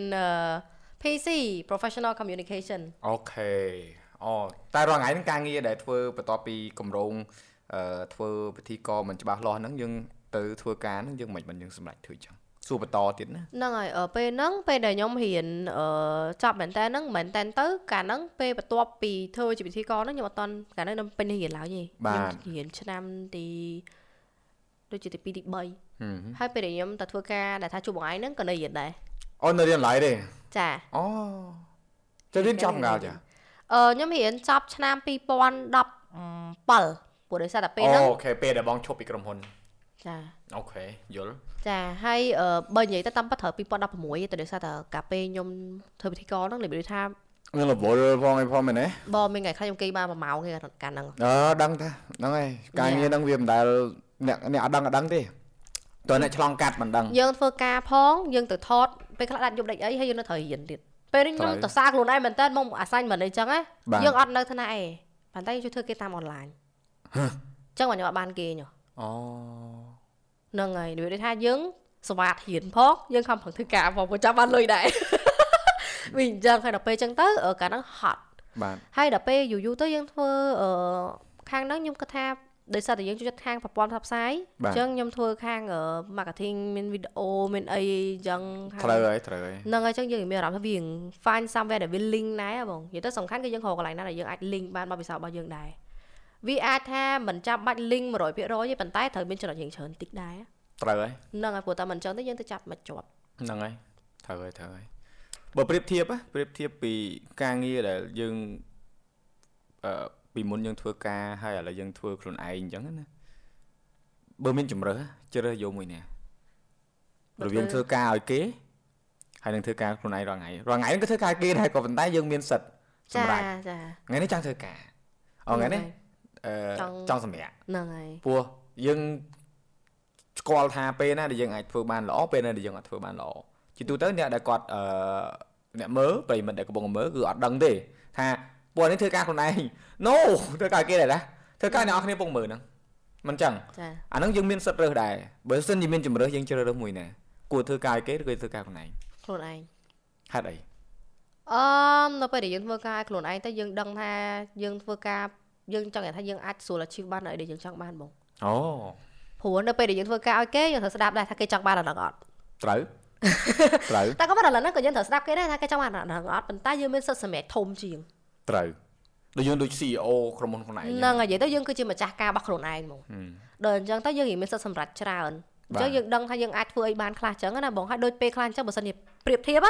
PC professional communication អូខេអូតែរាល់ថ្ងៃហ្នឹងការងារដែលធ្វើបន្ទាប់ពីកម្រងអឺធ្វើពិធីករមិនច្បាស់លាស់ហ្នឹងយើងទៅធ្វើការហ្នឹងយើងមិនមិនយើងសម្រេចធ្វើចឹងសួរបន្តទៀតណាហ្នឹងហើយពេលហ្នឹងពេលដែលខ្ញុំរៀនអឺចប់មែនតើហ្នឹងមែនតើទៅកាលហ្នឹងពេលបន្ទាប់ពីធ្វើជាពិធីករហ្នឹងខ្ញុំអត់តន់កាលហ្នឹងខ្ញុំពេញរៀនឡើយទេខ្ញុំរៀនឆ្នាំទីដូចជាទី2ទី3 ហើយពេលដែលខ្ញុំទៅធ្វើការដែលថាជួបបងឯងហ្នឹងក៏នៅរៀនដែរអូនៅរៀនឡើយទេចាអូទៅរៀនចប់ងាល់ចាអឺខ្ញុំរៀនចប់ឆ្នាំ2017ព្រោះដោយសារតែពេលហ្នឹងអូខេពេលដែលបងឈប់ពីក្រុមហ៊ុនចាអូខេយល់ចាហើយបើនិយាយទៅតាមប៉ត្រូវ2016ទៅដោយសារតែកាពេលខ្ញុំធ្វើពិធីករហ្នឹងនិយាយថានឹងរវល់ផងឯផងមែនទេបងមានថ្ងៃខ្លះខ្ញុំគេបាន1ម៉ោងគេកាលហ្នឹងអឺដឹងថាហ្នឹងហើយការងារហ្នឹងវាមិនដែលអ្នកអ្នកអត់ដឹងអត់ដឹងទេ តើអ្នកឆ្លងកាត់មិនដឹងយើងធ្វើការផងយើងទៅថតពេលខ្លះដាច់យប់ដាច់អីហើយយើងនៅត្រូវរៀនទៀតពេលនេះខ្ញុំទៅសារខ្លួនឯងមែនតើមកអាសាញ់មិនអីចឹងហ៎យើងអត់នៅថ្នាក់ឯងប៉ុន្តែជួយធ្វើគេតាមអនឡាញអញ្ចឹងខ្ញុំអត់បានគេញអូហ្នឹងហើយនិយាយថាយើងសវ៉ាតហ៊ានផងយើងខំប្រឹងធ្វើការផងព្រោះចាំបានលុយដែរវាអញ្ចឹងហើយដល់ពេលអញ្ចឹងទៅកាលហ្នឹងហត់បាទហើយដល់ពេលយូរយូរទៅយើងធ្វើអឺខាងហ្នឹងខ្ញុំគិតថា ដោយសារតែយើងចូលចិត្តខាងប្រព័ន្ធផ្សព្វផ្សាយអញ្ចឹងខ្ញុំធ្វើខាង marketing មានវីដេអូមានអីអញ្ចឹងត្រូវហើយត្រូវហើយហ្នឹងហើយអញ្ចឹងយើងមានអារម្មណ៍ថាវា find somewhere ដែលវា link ដែរបងនិយាយទៅសំខាន់គឺយើងរកកន្លែងណាដែលយើងអាច link បានបទពិសោធន៍របស់យើងដែរវាអាចថាមិនចាំបាច់ link 100%ទេប៉ុន្តែត្រូវមានចំណុចរៀងច្រើនតិចដែរត្រូវហើយហ្នឹងហើយព្រោះតែមិនអញ្ចឹងទេយើងទៅចាប់មិនជាប់ហ្នឹងហើយត្រូវហើយត្រូវហើយបើប្រៀបធៀបប្រៀបធៀបពីការងារដែលយើងអឺ ពីមុនយើងធ្វើការហើយឥឡូវយើងធ្វើខ្លួនឯងអញ្ចឹងណាបើមានជំរើសជ្រើសយកមួយនេះរវាងធ្វើការឲ្យគេហើយនឹងធ្វើការខ្លួនឯងរាល់ថ្ងៃរាល់ថ្ងៃហ្នឹងក៏ធ្វើការគេដែរក៏ប៉ុន្តែយើងមានសិទ្ធសម្រាប់ចាថ្ងៃនេះចង់ធ្វើការអូថ្ងៃនេះអឺចង់សម្រាប់ហ្នឹងហើយព្រោះយើងស្គាល់ថាពេលណាដែលយើងអាចធ្វើបានល្អពេលណាដែលយើងអាចធ្វើបានល្អជាទូទៅអ្នកដែលគាត់អឺអ្នកមើលប្រិមិត្តដែលកំពុងមើលគឺអត់ដឹងទេថាពួកនេះធ្វើការខ្លួនឯង No ធ្វើការគេដែរណាធ្វើការអ្នកនរគ្នាពងមើលហ្នឹងមិនចឹងអាហ្នឹងយើងមានសិទ្ធិរើសដែរបើសិនជាមានជំរើសយើងជ្រើសរើសមួយណាគួរធ្វើការឲ្យគេឬក៏ធ្វើការខ្លួនឯងខ្លួនឯងហេតុអីអឺនៅពេលដែលយើងធ្វើការខ្លួនឯងទៅយើងដឹងថាយើងធ្វើការយើងចង់និយាយថាយើងអាចស្រួល achieve បានអីដែលយើងចង់បានបងអូព្រោះនៅពេលដែលយើងធ្វើការឲ្យគេយើងត្រូវស្ដាប់ដែរថាគេចង់បានអាហ្នឹងអត់ត្រូវត្រូវតែក៏មិនឥឡូវហ្នឹងក៏យើងត្រូវស្ដាប់គេដែរថាគេចង់បានអាហ្នឹងអត់ប៉ុន្តែយើងមានសិទ្ធិសម្រេចធំជាងត្រូវ ដូចយើងដូច CEO ក្រុមហ៊ុនខ្លួនឯងហ្នឹងហើយនិយាយទៅយើងគឺជាម្ចាស់ការរបស់ខ្លួនឯងហ្មងដល់អញ្ចឹងទៅយើងមានសិទ្ធិសម្រេចច្រើនអញ្ចឹងយើងដឹងថាយើងអាចធ្វើអីបានខ្លះអញ្ចឹងណាបងហើយដូចពេលខ្លះអញ្ចឹងបើសិនជាប្រៀបធៀប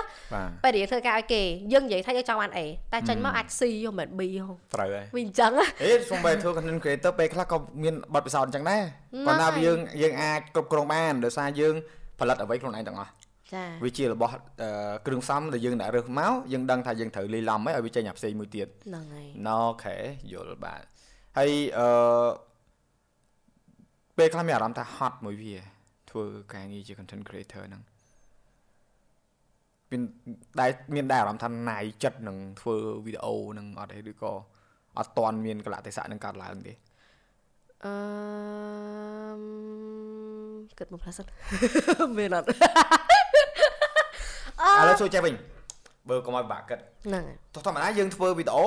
ពេលដែលយើងធ្វើការឲ្យគេយើងនិយាយថាយើងចង់បាន A តែចេញមកអាច C ហ៎មិន B ហ៎ត្រូវហើយវាអញ្ចឹងអេសំបីធ្វើ content creator ពេលខ្លះក៏មានបទពិសោធន៍អញ្ចឹងដែរប៉ុន្តែយើងយើងអាចគ្រប់គ្រងបានដោយសារយើងផលិតអ្វីខ្លួនឯងទាំងអស់ ចាវាជារបស់គ្រឿងផ្សំដែលយើងដាក់រើសមកយើងដឹងថាយើងត្រូវលីឡំហើយឲ្យវាចេញអាផ្សេងមួយទៀតហ្នឹងហើយអូខេយល់បាទហើយអឺពេលខ្លះមានអារម្មណ៍ថាហត់មួយវា ធ្វើការងារជា content creator ហ្នឹងមានដែលមានដែរអារម្មណ៍ថាណាយចិត្តនឹងធ្វើវីដេអូនឹងអត់ទេឬក៏អត់តាន់មានកលៈទេសៈនឹងកាត់ឡើងទេអឺគិតមកផ្លាសិនមានអត់ ឥឡូវជួយចេះវិញបើកុំឲ្យបាក់គិតហ្នឹងទោះធម្មតាយើងធ្វើវីដេអូ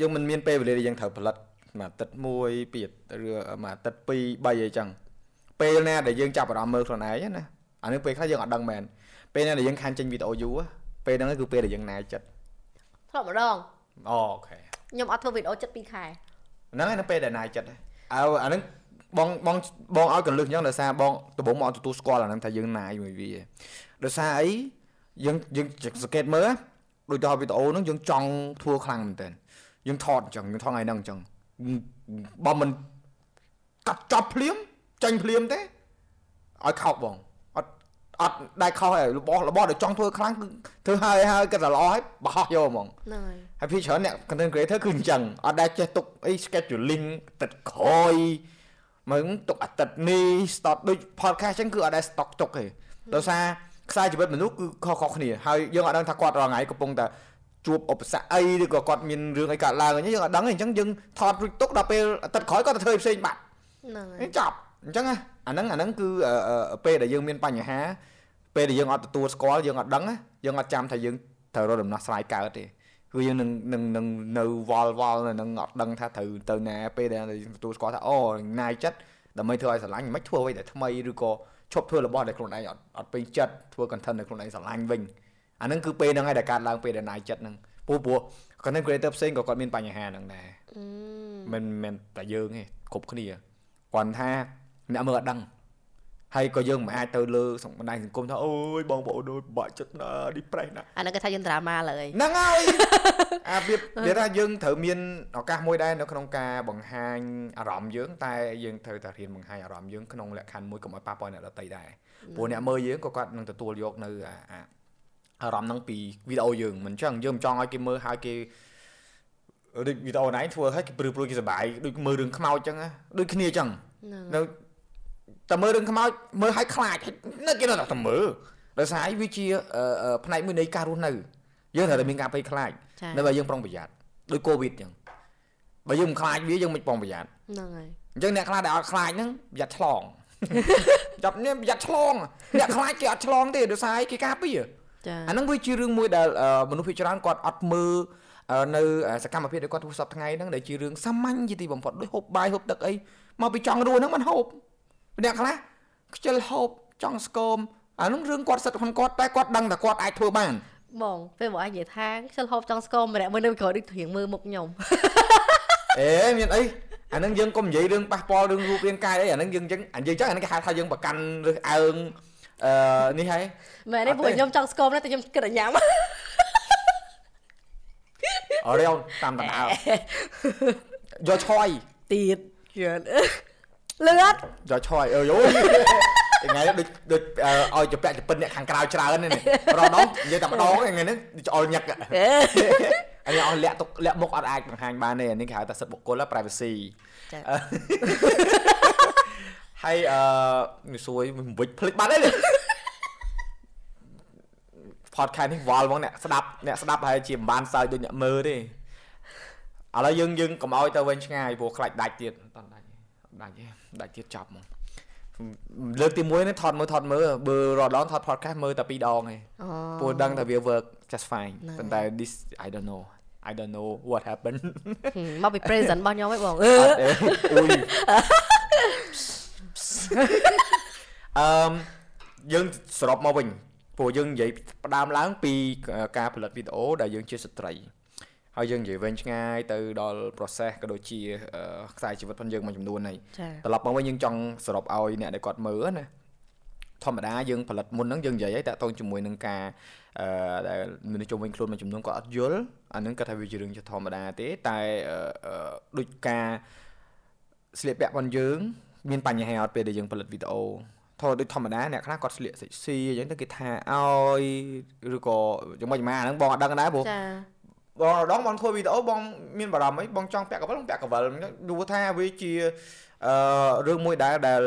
យើងមិនមានពេលវេលាដែលយើងត្រូវផលិតមួយអាទិត្យមួយពីរឬមួយអាទិត្យពីរបីអីចឹងពេលណាដែលយើងចាប់អារម្មណ៍មើលខ្លួនឯងណាអានេះពេលខ្លះយើងអត់ដឹងមែនពេលណាដែលយើងខានចេញវីដេអូយូរពេលហ្នឹងគឺពេលដែលយើងណាយចិត្តធ្លាប់ម្ដងអូខេខ្ញុំអត់ធ្វើវីដេអូចិត្ត2ខែហ្នឹងហើយនៅពេលដែលណាយចិត្តអើអាហ្នឹងបងបងបងឲ្យកលឹះអញ្ចឹងដោយសារបងដំបូងមកទទួលស្គាល់អាហ្នឹងថាយើងណាយមួយវាដោយសារអី យើងយើងសង្កេតមើលដូចទៅវីដេអូហ្នឹងយើងចង់ធ្វើខ្លាំងមែនតើយើងថតអញ្ចឹងយើងថតថ្ងៃហ្នឹងអញ្ចឹងបើមិនកាត់ចប់ភ្លាមចាញ់ភ្លាមទេឲ្យខោកបងអត់អត់ដែលខុសហើយរបស់របស់ដែលចង់ធ្វើខ្លាំងគឺធ្វើហើយហើយគិតតែល្អហើយបោះយកហ្មងហ្នឹងហើយហើយពីច្រើនអ្នក content creator គឺអញ្ចឹងអត់ដែលចេះទុកអី scheduling ទឹកក្រោយមើលទុកអាទិត្យនេះ start ដូច podcast អញ្ចឹងគឺអត់ដែល stock ទុកទេដោយសារ ខ្សែជីវិតមនុស្សគឺខុសៗគ្នាហើយយើងអត់ដឹងថាគាត់រាល់ថ្ងៃកំពុងតែជួបឧបសគ្គអីឬក៏គាត់មានរឿងអីកើតឡើងអញ្ចឹងយើងអត់ដឹងទេអញ្ចឹងយើងថតរួចទុកដល់ពេលអាទិត្យក្រោយគាត់ទៅធ្វើផ្សេងបាត់ហ្នឹងហើយចប់អញ្ចឹងអាហ្នឹងអាហ្នឹងគឺពេលដែលយើងមានបញ្ហាពេលដែលយើងអត់ទទួលស្គាល់យើងអត់ដឹងយើងអត់ចាំថាយើងត្រូវរកដំណោះស្រាយកើតទេគឺយើងនឹងនឹងនឹងនៅវល់វល់នឹងអត់ដឹងថាត្រូវទៅណាពេលដែលយើងទទួលស្គាល់ថាអូណាយចិត្តដើម្បីធ្វើឲ្យស្រឡាញ់មិនធ្វើអ្វីដែលថ្មីឬក៏ ឈប់ធ្វើរបស់ដែលខ្លួនឯងអត់អត់ពេញចិត្តធ្វើ content ដែលខ្លួនឯងស្រឡាញ់វិញអាហ្នឹងគឺពេលហ្នឹងហើយដែលកើតឡើងពេលដែលណាយចិត្តហ្នឹងព្រោះព្រោះ content creator ផ្សេងក៏គាត់មានបញ្ហាហ្នឹងដែរមិនមិនតែយើងទេគ្រប់គ្នាគាត់ថាអ្នកមើលអត់ដឹង ហើយក៏យើងមិនអាចទៅលើបណ្ដាញសង្គមថាអូយបងប្អូនអើយពិបាកចិត្តណាឌីប្រេសណាអាហ្នឹងគេថាយើងដ្រាម៉ាលើយហ្នឹងហើយអាវាវាថាយើងត្រូវមានឱកាសមួយដែរនៅក្នុងការបង្ហាញអារម្មណ៍យើង តែយើងត្រូវតែរៀនបង្ហាញអារម្មណ៍យើងក្នុងលក្ខខណ្ឌមួយកុំឲ្យប៉ះពាល់អ្នកដទៃដែរព្រោះអ្នកមើលយើងក៏គាត់នឹងទទួលយកនៅអារម្មណ៍ហ្នឹងពីវីដេអូយើងមិនចឹងយើងមិនចង់ឲ្យគេមើលហើយគេដូចវីដេអូណៃធ្វើឲ្យគេព្រឺព្រួយគេសប្បាយដូចមើលរឿងខ្មោចចឹងដូចគ្នាចឹងនៅ តែមើលរឿងខ្មោចមើលឲ្យខ្លាចនៅគេនៅតែមើលដោយសារវាជាផ្នែកមួយនៃការរស់នៅយើងត្រូវតែមានការភ័យខ្លាចនៅបើយើងប្រុងប្រយ័ត្នដូចកូវីដអញ្ចឹងបើយើងមិនខ្លាចវាយើងមិនប្រុងប្រយ័ត្នហ្នឹងហើយអញ្ចឹងអ្នកខ្លះដែលអត់ខ្លាចហ្នឹងប្រយ័ត្នឆ្លងចាប់នេះប្រយ័ត្នឆ្លងអ្នកខ្លាចគេអត់ឆ្លងទេដោយសារគេការពារអាហ្នឹងវាជារឿងមួយដែលមនុស្សភាគច្រើនគាត់អត់មើលនៅសកម្មភាពដែលគាត់ធ្វើសពថ្ងៃហ្នឹងដែលជារឿងសាមញ្ញជាទីបំផុតដូចហូបបាយហូបទឹកអីមកពីចង់រស់ហ្នឹងមិនហូប អ្នកខ្លះខ្ជិលហូបចង់ស្គមអានោះរឿងគាត់សិតខ្លួនគាត់តែគាត់ដឹងថាគាត់អាចធ្វើបានបងពេលមកអញនិយាយថាខ្ជិលហូបចង់ស្គមម្នាក់មើលនៅក្រោយដូចធៀងមើលមុខខ្ញុំអេមានអីអានឹងយើងកុំនិយាយរឿងប៉ះពាល់រឿងរូបរាងកាយអីអានឹងយើងចឹងនិយាយចឹងអានឹងគេហៅថាយើងប្រកាន់ឬអើងអឺនេះហើយមែនទេព្រោះខ្ញុំចង់ស្គមណាតែខ្ញុំគិតតែញ៉ាំអរេអូនតាមតំណើយកឆយទៀតច្រើន លឿនយកឆយអើយអូយថ្ងៃនេះដូចដូចឲ្យជពាក់ជពិនអ្នកខាងក្រៅច្រើននេះរដងនិយាយតែម្ដងថ្ងៃនេះច្អល់ញឹកអានេះអស់លាក់ទុកលាក់មុខអត់អាចបង្ហាញបានទេអានេះគេហៅថាសិទ្ធិបុគ្គល privacy ចាហើយអឺនេះសួយមិនវិចភ្លេចបាត់ទេ podcast នេះវល់ហ្មងអ្នកស្ដាប់អ្នកស្ដាប់ហើយជាមិនបានសើចដូចអ្នកមើលទេឥឡូវយើងយើងកុំឲ្យទៅវិញឆ្ងាយព្រោះខ្លាចដាច់ទៀតអត់ដាច់ ដាច់ទេដាច់ទៀតចប់ហ្មងលើកទី1នេះថតមើលថតមើលបើរដងថត podcast មើលតែ2ដងឯងព្រោះដឹងថាវា work just fine ប៉ុន្តែ this I don't know I don't know what happened មកពី present របស់ខ្ញុំឯងបងអឺអូយអឺយើងសរុបមកវិញព្រោះយើងនិយាយផ្ដើមឡើងពីការផលិតវីដេអូដែលយើងជាស្ត្រី ហើយយើងនិយាយវែងឆ្ងាយទៅដល់ process ក៏ដូចជាខ្សែជីវិតរបស់យើងមួយចំនួនហើយត្រឡប់មកវិញយើងចង់សរុបឲ្យអ្នកដែលគាត់មើលណាធម្មតាយើងផលិតមុនហ្នឹងយើងនិយាយឲ្យតាក់ទងជាមួយនឹងការអឺដែលមនុស្សជុំវិញខ្លួនមួយចំនួនគាត់អត់យល់អាហ្នឹងគាត់ថាវាជារឿងជាធម្មតាទេតែដូចការស្លៀកពាក់របស់យើងមានបញ្ហាអត់ពេលដែលយើងផលិតវីដេអូធរដូចធម្មតាអ្នកខ្លះគាត់ស្លៀកសិចស៊ីអញ្ចឹងទៅគេថាឲ្យឬក៏យ៉ាងម៉េចម៉ាហ្នឹងបងអត់ដឹងដែរព្រោះចា បងដងបងធ្វើវីដេអូបងមានបារម្ភអីបងចង់ពាក់កវិលបងពាក់កវិលយល់ថាវាជាអឺរឿងមួយដែលដែល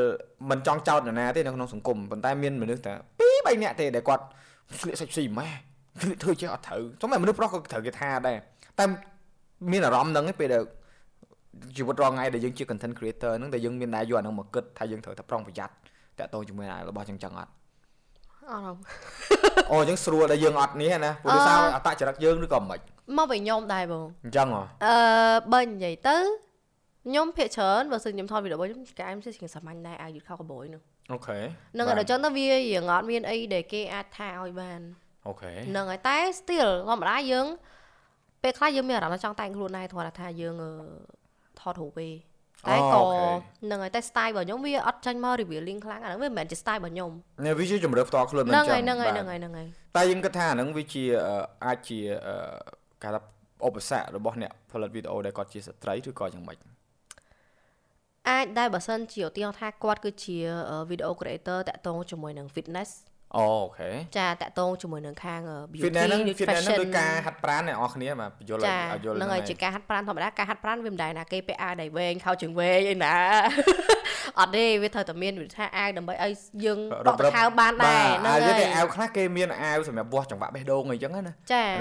មិនចង់ចោទនរណាទេនៅក្នុងសង្គមប៉ុន្តែមានមនុស្សតែ2 3នាក់ទេដែលគាត់ស្លៀកសាច់ស៊ីម៉ែស្លៀកធ្វើចេះអត់ត្រូវសូម្បីមនុស្សប្រុសក៏ត្រូវគេថាដែរតែមានអារម្មណ៍ហ្នឹងឯងពេលដែលជីវិតរងថ្ងៃដែលយើងជា content creator ហ្នឹងដែលយើងមានដែរយកអាហ្នឹងមកគិតថាយើងត្រូវតែប្រុងប្រយ័ត្នតាក់ទងជាមួយអារបស់ចឹងចឹងអត់ អត់អូចឹងស្រួលដែលយើងអត់នេះណាព្រោះសារអតចរិតយើងឬក៏មិនមកវិញខ្ញុំដែរបងអញ្ចឹងហ៎អឺបើនិយាយទៅខ្ញុំភាកច្រើនបើសិនខ្ញុំថតវីដេអូខ្ញុំកែមជាសាមញ្ញដែរអាយុខោកបយនោះអូខេនឹងដល់ចឹងទៅវារៀងអត់មានអីដែលគេអាចថាឲ្យបានអូខេនឹងហើយតែ still ធម្មតាយើងពេលខ្លះយើងមានអារម្មណ៍ថាចង់តែងខ្លួនដែរគ្រាន់តែថាយើងថតរូបទេ តែក៏នឹងហើយតែ style របស់ខ្ញុំវាអត់ចាញ់មក revealing ខ្លាំងអាហ្នឹងវាមិនមែនជា style របស់ខ្ញុំនេះវាជាជំរឿផ្ទាល់ខ្លួនមិនចឹងហ្នឹងហើយហ្នឹងហើយហ្នឹងហើយតែយើងគិតថាអាហ្នឹងវាជាអាចជាការថាឧបសគ្គរបស់អ្នកផលិតវីដេអូដែលគាត់ជាស្ត្រីឬក៏យ៉ាងម៉េចអាចដែរបើសិនជាឧទាហរណ៍ថាគាត់គឺជា video creator តាក់ទងជាមួយនឹង fitness អូខេចាតាក់ទងជាមួយនឹងខាង beauty fitness ហ្នឹង fitness ហ្នឹងដូចការហាត់ប្រាណអ្នកនរគ្នាបាទយល់ឲ្យយល់ហ្នឹងហើយជាការហាត់ប្រាណធម្មតាការហាត់ប្រាណវាមិនដែរណាគេពាក់អាវដៃវែងខោជើងវែងអីណាអត់ទេវាត្រូវតែមានវិធីអាវដើម្បីឲ្យយើងដកខោបានដែរហ្នឹងហើយតែអាវខ្លះគេមានអាវសម្រាប់វាស់ចង្វាក់បេះដូងអីចឹងណាហ្នឹ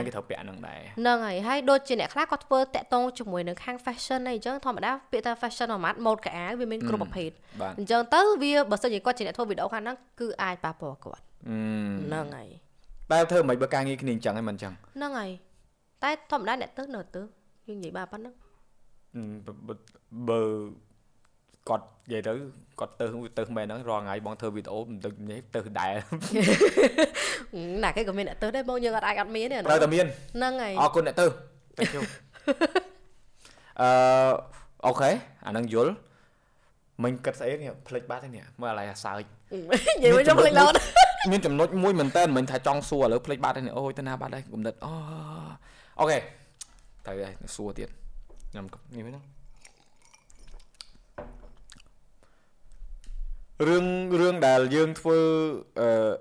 ងគេត្រូវពាក់ហ្នឹងដែរហ្នឹងហើយហើយដូចជាអ្នកខ្លះគាត់ធ្វើតាក់ទងជាមួយនឹងខាង fashion អីចឹងធម្មតាពាក្យថា fashion អាម៉ាត់ម៉ូដកៅអៅវាមានគ្រប់ប្រភេទអញ្ចឹងទៅវាបើសិនជាគាត់ជាអ្នកធ្វើវីដេអូខាងហ្នឹងគឺអាចប៉ះពាល់គាត់ហ្នឹងហើយតែធ្វើមិនបើការងារគ្នាអញ្ចឹងហ្នឹងមិនអញ្ចឹងហ្នឹងហើយតែធម្មតាអ្នកទៅនៅទៅយើងនិយាយបាទប៉ុណ្ណឹងបើគាត់និយាយទៅគាត់ទៅទៅមែនហ្នឹងរាល់ថ្ងៃបងធ្វើវីដេអូមិនទៅនេះទៅដែរណាគេក៏មានអ្នកទៅដែរបងយើងអត់អាចអត់មានទេត្រូវតែមានហ្នឹងហើយអរគុណអ្នកទៅទៅជុំអឺអូខេអានឹងយល់មិញគិតស្អីនេះផ្លេចបាត់ទេនេះមើលអាឡៃអាសើច និយាយមកខ្ញុំផ្លេចលោតមានចំណុចមួយមែនតើមិនថាចង់សួរឥឡូវផ្លេចបាត់ហើយអូយទៅណាបាត់ហើយគំនិតអូអូខេត្រូវហើយសួរទៀតខ្ញុំនេះហ្នឹងរឿងរឿងដែលយើងធ្វើអឺ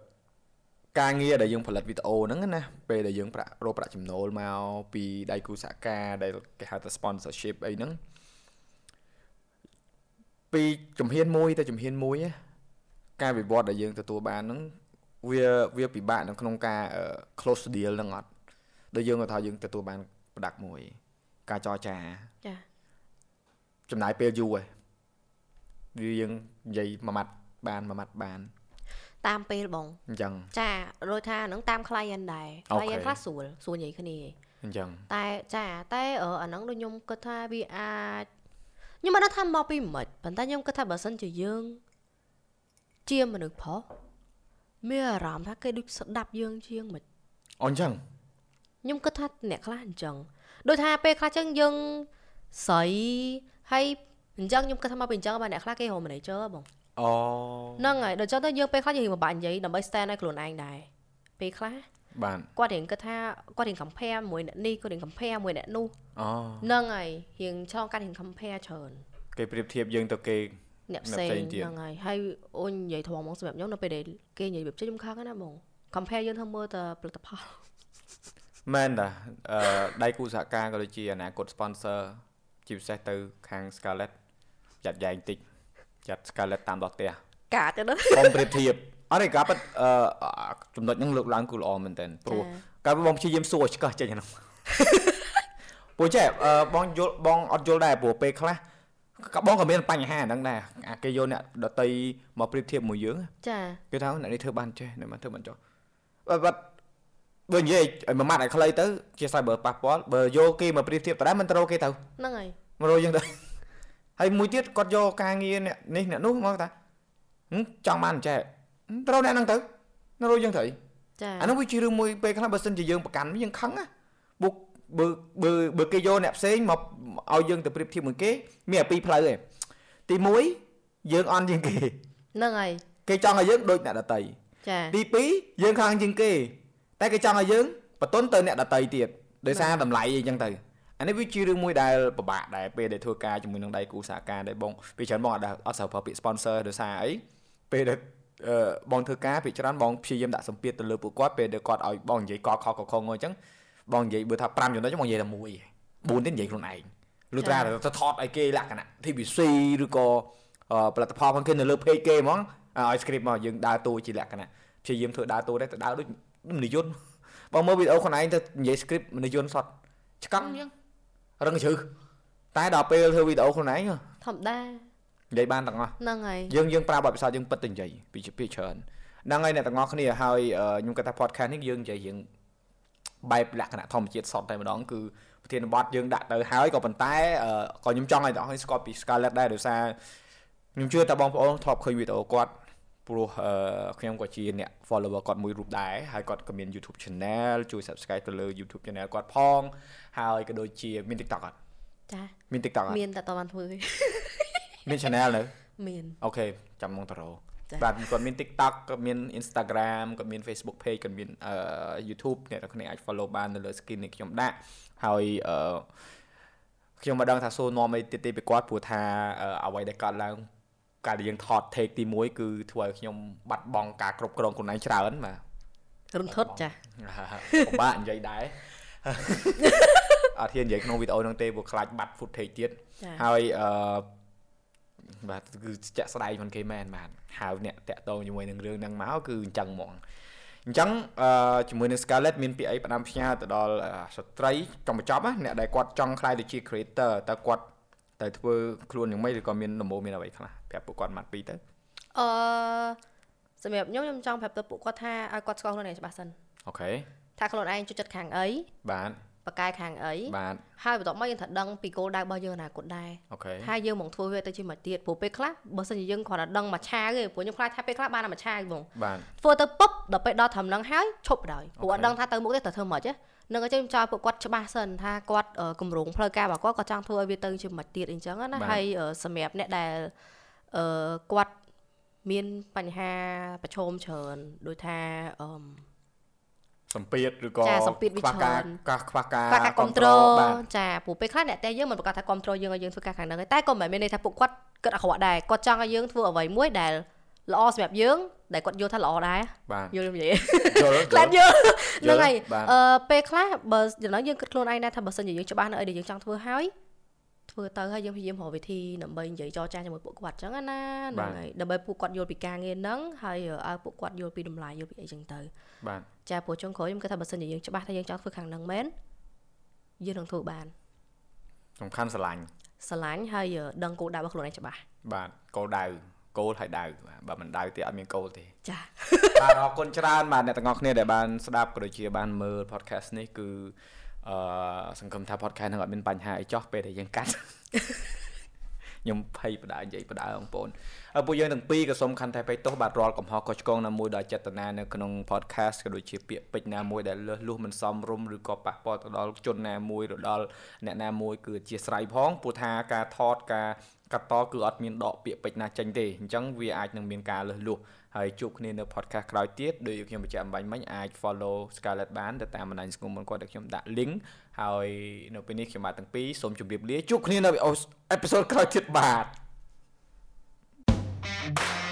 ការងារដែលយើងផលិតវីដេអូហ្នឹងណាពេលដែលយើងប្រាក់រកប្រាក់ចំណូលមកពីដៃគូសហការដែលគេហៅថា sponsorship អីហ្នឹងពីជំហានមួយទៅជំហានមួយ ការវិវត្តដែលយើងទទួលបានហ្នឹងវាវាពិបាកនៅក្នុងការ close deal ហ្នឹងអត់ដូចយើងគាត់ថាយើងទទួលបាន product មួយ ការចរចាចាចំណាយពេលយូរហើយវាយើងនិយាយមួយម៉ាត់បានមួយម៉ាត់បាន តាមពេលបងអញ្ចឹងចាដូចថាហ្នឹងតាម client ដែរ client ខ្លះស្រួលស្រួលនិយាយគ្នាអញ្ចឹងតែចាតែអាហ្នឹងដូចខ្ញុំគិតថាវាអាចខ្ញុំមិនដឹងថាមកពីមិនប៉ុន្តែខ្ញុំគិតថាបើសិនជាយើង ជាមនុស្សប្រុសមានអារម្មណ៍ថាគេដូចស្ដាប់យើងជាងមិនអញ្ចឹងខ្ញុំគិតថាអ្នកខ្លះអញ្ចឹងដូចថាពេលខ្លះចឹងយើងស្រីហើយអញ្ចឹងខ្ញុំគិតថាមកពីអញ្ចឹងបើអ្នកខ្លះគេរក manager បងអូហ្នឹងហើយដល់ចឹងទៅយើងពេលខ្លះយើងពិបាកនិយាយដើម្បី stand ឲ្យខ្លួនឯងដែរពេលខ្លះបាទគាត់រៀងគិតថាគាត់រៀង compare មួយអ្នកនេះគាត់រៀង compare មួយអ្នកនោះអូហ្នឹងហើយរៀងឆ្លងកាត់រៀង compare ច្រើនគេប្រៀបធៀបយើងទៅគេ អ្នកផ្សេងហ្នឹងហើយហើយអូននិយាយត្រង់ហ្មងសម្រាប់ខ្ញុំនៅពេលដែលគេនិយាយបែបចិត្តខ្ញុំខឹងណាបង compare យើងធ្វើមើលតើផលិតផលមែនតាអឺដៃគូសហការក៏ដូចជាអនាគត sponsor ជាពិសេសទៅខាង Scarlett ចាត់យ៉ែងតិចចាត់ Scarlett តាមដល់ផ្ទះកាតទៅខ្ញុំប្រៀបធៀបអរិកាប៉ិតអឺចំណុចហ្នឹងលើកឡើងគូល្អមែនតើព្រោះកាលបងព្យាយាមសួរឆ្កឹះចេញហ្នឹងពូចេះបងយល់បងអត់យល់ដែរព្រោះពេលខ្លះ ក៏បងក៏មានបញ្ហាហ្នឹងដែរអាគេយកអ្នកដតីមកប្រៀបធៀបមួយយើងចាគេថាអ្នកនេះធ្វើបានចេះអ្នកមិនធ្វើបានចុះបើបើនិយាយឲ្យមួយម៉ាត់ឲ្យខ្លីទៅជាស្អីបើប៉ះពាល់បើយកគេមកប្រៀបធៀបតើមិនត្រូវគេទៅហ្នឹងហើយមករកយើងទៅហើយមួយទៀតគាត់យកការងារអ្នកនេះអ្នកនោះមកថាចង់បានចេះត្រូវអ្នកហ្នឹងទៅនៅរួចយើងទៅចាអានោះវាជារឿងមួយពេលខ្លះបើសិនជាយើងប្រកាន់យើងខឹងណាបុក បើបើបើគេយកអ្នកផ្សេងមកឲ្យយើងទៅប្រៀបធៀបមួយគេ មានតែពីរផ្លូវឯងទី1យើងអន់ជាងគេហ្នឹងហើយគេចង់ឲ្យយើងដូចអ្នកដតីចាទី2យើងខាងជាងគេ តែគេចង់ឲ្យយើងបន្ទន់ទៅអ្នកដតីទៀតដោយសារតម្លៃអីចឹងទៅអានេះវាជារឿងមួយដែលពិបាកដែរពេលដែលធ្វើការជាមួយនឹងដៃគូសហការដែលបងពីច្រើនបងអត់អត់ស្រូវប្រើពាក្យ sponsor ដោយសារអីពេលដែលបងធ្វើការពីច្រើនបងព្យាយាមដាក់សម្ពាធទៅលើពួកគាត់ពេលដែលគាត់ឲ្យបងនិយាយកខកខងអញ្ចឹង បងនិយាយបើថា5ចំណុចបងនិយាយតែមួយ4ទៀតនិយាយខ្លួនឯងលុះត្រាទៅថតឲ្យគេលក្ខណៈ TVC ឬក៏ផលិតផលផងគេនៅលើ page គេហ្មងឲ្យ script មកយើងដើរតួជាលក្ខណៈព្យាយាមធ្វើដើរតួដែរទៅដើរដូចនិយន្តបងមើលវីដេអូខ្លួនឯងទៅនិយាយ script និយន្តសតឆ្កឹងអញ្ចឹងរឹងជ្រឹះតែដល់ពេលធ្វើវីដេអូខ្លួនឯងធម្មតានិយាយបានទាំងអស់ហ្នឹងហើយយើងយើងប្រើបទពិសោធន៍យើងពិតទៅនិយាយពីពីច្រើនហ្នឹងហើយអ្នកទាំងអស់គ្នាហើយខ្ញុំគិតថា podcast នេះយើងនិយាយរៀង បែបលក្ខណៈធម្មជាតិសតតែម្ដងគឺប្រធានបទយើងដាក់ទៅហើយក៏ប៉ុន្តែក៏ខ្ញុំចង់ឲ្យបងប្អូនស្គាល់ពី Scarlett ដែរដោយសារខ្ញុំជឿថាបងប្អូនធ្លាប់ឃើញវីដេអូគាត់ព្រោះខ្ញុំក៏ជាអ្នក follower គាត់មួយរូបដែរហើយគាត់ក៏មាន YouTube channel ជួយ subscribe ទៅលើ YouTube channel គាត់ផង ហើយក៏ដូចជាមាន TikTok អត់ចាមាន TikTok អត់មានតែតបានធ្វើមាន channel នៅមានអូខេចាំមកតរោ បាទគាត់មាន TikTok គាត់មាន Instagram គាត់មាន Facebook page គាត់មាន YouTube អ្នកនរគ្នាអាច follow បាននៅលើ skin នេះខ្ញុំដាក់ហើយអឺខ្ញុំមិនដឹងថាសួរនាំអីទៀតទេពីគាត់ព្រោះថាអ្វីដែលកើតឡើងកាលដែលយើងថត take ទី1គឺធ្វើឲ្យខ្ញុំបាត់បង់ការគ្រប់គ្រងខ្លួនឯងច្រើនបាទរំថត់ចាពិបាកនិយាយដែរអត់ហ៊ាននិយាយក្នុងវីដេអូហ្នឹងទេព្រោះខ្លាចបាត់ footage ទៀតហើយអឺ បាទគឺចាក់ស្ដែងមិនគេមែនបាទហៅអ្នកតាក់តងជាមួយនឹងរឿងហ្នឹងមកគឺអញ្ចឹងហ្មងអញ្ចឹងអឺជាមួយនឹង Scarlett មានពាក្យអីផ្ដាំផ្ញើទៅដល់ស្ត្រីចង់បញ្ចប់ណាអ្នកដែលគាត់ចង់ខ្លាយទៅជា creator តើគាត់ទៅធ្វើខ្លួនយ៉ាងម៉េចឬក៏មានដំបូងមានអ្វីខ្លះប្រាប់ពួកគាត់ម៉ាត់ពីទៅអឺសម្រាប់ខ្ញុំខ្ញុំចង់ប្រាប់ទៅពួកគាត់ថាឲ្យគាត់ស្គាល់ខ្លួនឯងច្បាស់សិនអូខេថាខ្លួនឯងជួយចិត្តខាងអីបាទ បកកាយខាងអីបាទហើយបន្ទាប់មកយើងត្រូវដឹងពីគោលដៅរបស់យើងអនាគតដែរអូខេហើយយើងមកធ្វើវាទៅជាមកទៀតព្រោះពេលខ្លះបើសិនជាយើងគ្រាន់តែដឹងមួយឆាវទេព្រោះខ្ញុំខ្លាចថាពេលខ្លះបានតែមួយឆាវហ្មងបាទធ្វើទៅពុបដល់ពេលដល់ត្រឹមហ្នឹងហើយឈប់ដល់ព្រោះអត់ដឹងថាទៅមុខទេត្រូវធ្វើមិនខ្មិចនឹងអញ្ចឹងខ្ញុំចង់ពួកគាត់ច្បាស់សិនថាគាត់គម្រោងផ្លូវការរបស់គាត់ក៏ចង់ធ្វើឲ្យវាទៅជាមិនទៀតអញ្ចឹងណាហើយសម្រាប់អ្នកដែលអឺគាត់មានបញ្ហាប្រឈមច្រើនដូចថាអឺ សម្ពាធឬក៏ខ្វះការខ្វះការគ្រប់គ្រងចាព្រោះពេលខ្លះអ្នកតែយើងមិនប្រកាសថាគ្រប់គ្រងយើងឲ្យយើងធ្វើការខាងហ្នឹងទេតែក៏មិនមែនមានន័យថាពួកគាត់គិតអាក្រក់ដែរគាត់ចង់ឲ្យយើងធ្វើអ្វីមួយដែលល្អសម្រាប់យើងដែលគាត់យល់ថាល្អដែរយល់និយាយយល់ខ្លាចយល់ហ្នឹងហើយអឺពេលខ្លះបើចំណងយើងគិតខ្លួនឯងដែរថាបើសិនជាយើងច្បាស់នៅអីដែលយើងចង់ធ្វើហើយ ធ្វើទៅហើយយើងព្យាយាមរកវិធីដើម្បីនិយាយចរចាជាមួយពួកគាត់ចឹងណាហ្នឹងហើយដើម្បីពួកគាត់យល់ពីការងារហ្នឹងហើយឲ្យពួកគាត់យល់ពីតម្លៃយល់ពីអីចឹងទៅបាទចាព្រោះចុងក្រោយខ្ញុំគិតថាបើសិនជាយើងច្បាស់ថាយើងចង់ធ្វើខាងហ្នឹងមែនយើងនឹងធ្វើបានសំខាន់ស្រឡាញ់ស្រឡាញ់ហើយដឹងគោលដៅរបស់ខ្លួនឯងច្បាស់បាទគោលដៅគោលហើយដៅបើមិនដៅទេអត់មានគោលទេចាបាទអរគុណច្រើនបាទអ្នកទាំងអស់គ្នាដែលបានស្ដាប់ក៏ដូចជាបានមើល podcast នេះគឺ អឺសង្ឃឹមថា podcast នឹងអត់មានបញ្ហាអីចោះពេលដែលយើងកាត់ខ្ញុំភ័យបដានិយាយបដាបងប្អូនហើយពួកយើងទាំងពីរក៏សូមខន្តីបេទោសបាទរាល់កំហុសខុសឆ្គងណាមួយដោយចេតនានៅក្នុង podcast ក៏ដូចជាពាក្យពេចន៍ណាមួយដែលលើសលួសមិនសមរម្យឬក៏ប៉ះពាល់ទៅដល់ជនណាមួយឬដល់អ្នកណាមួយគឺអធិស្ឋានផងព្រោះថាការថតការកាត់តគឺអត់មានដកពាក្យពេចន៍ណាចេញទេអញ្ចឹងវាអាចនឹងមានការលើសលួស ហើយជួបគ្នានៅ podcast ក្រោយទៀតដូចខ្ញុំបញ្ជាក់អំបញ្ញមិញអាច follow Scarlett បានទៅតាមបណ្ដាញសង្គមរបស់គាត់ដែលខ្ញុំដាក់ link ហើយនៅពេលនេះខ្ញុំបាទទាំងពីរសូមជម្រាបលាជួបគ្នានៅ episode ក្រោយទៀតបាទ thank you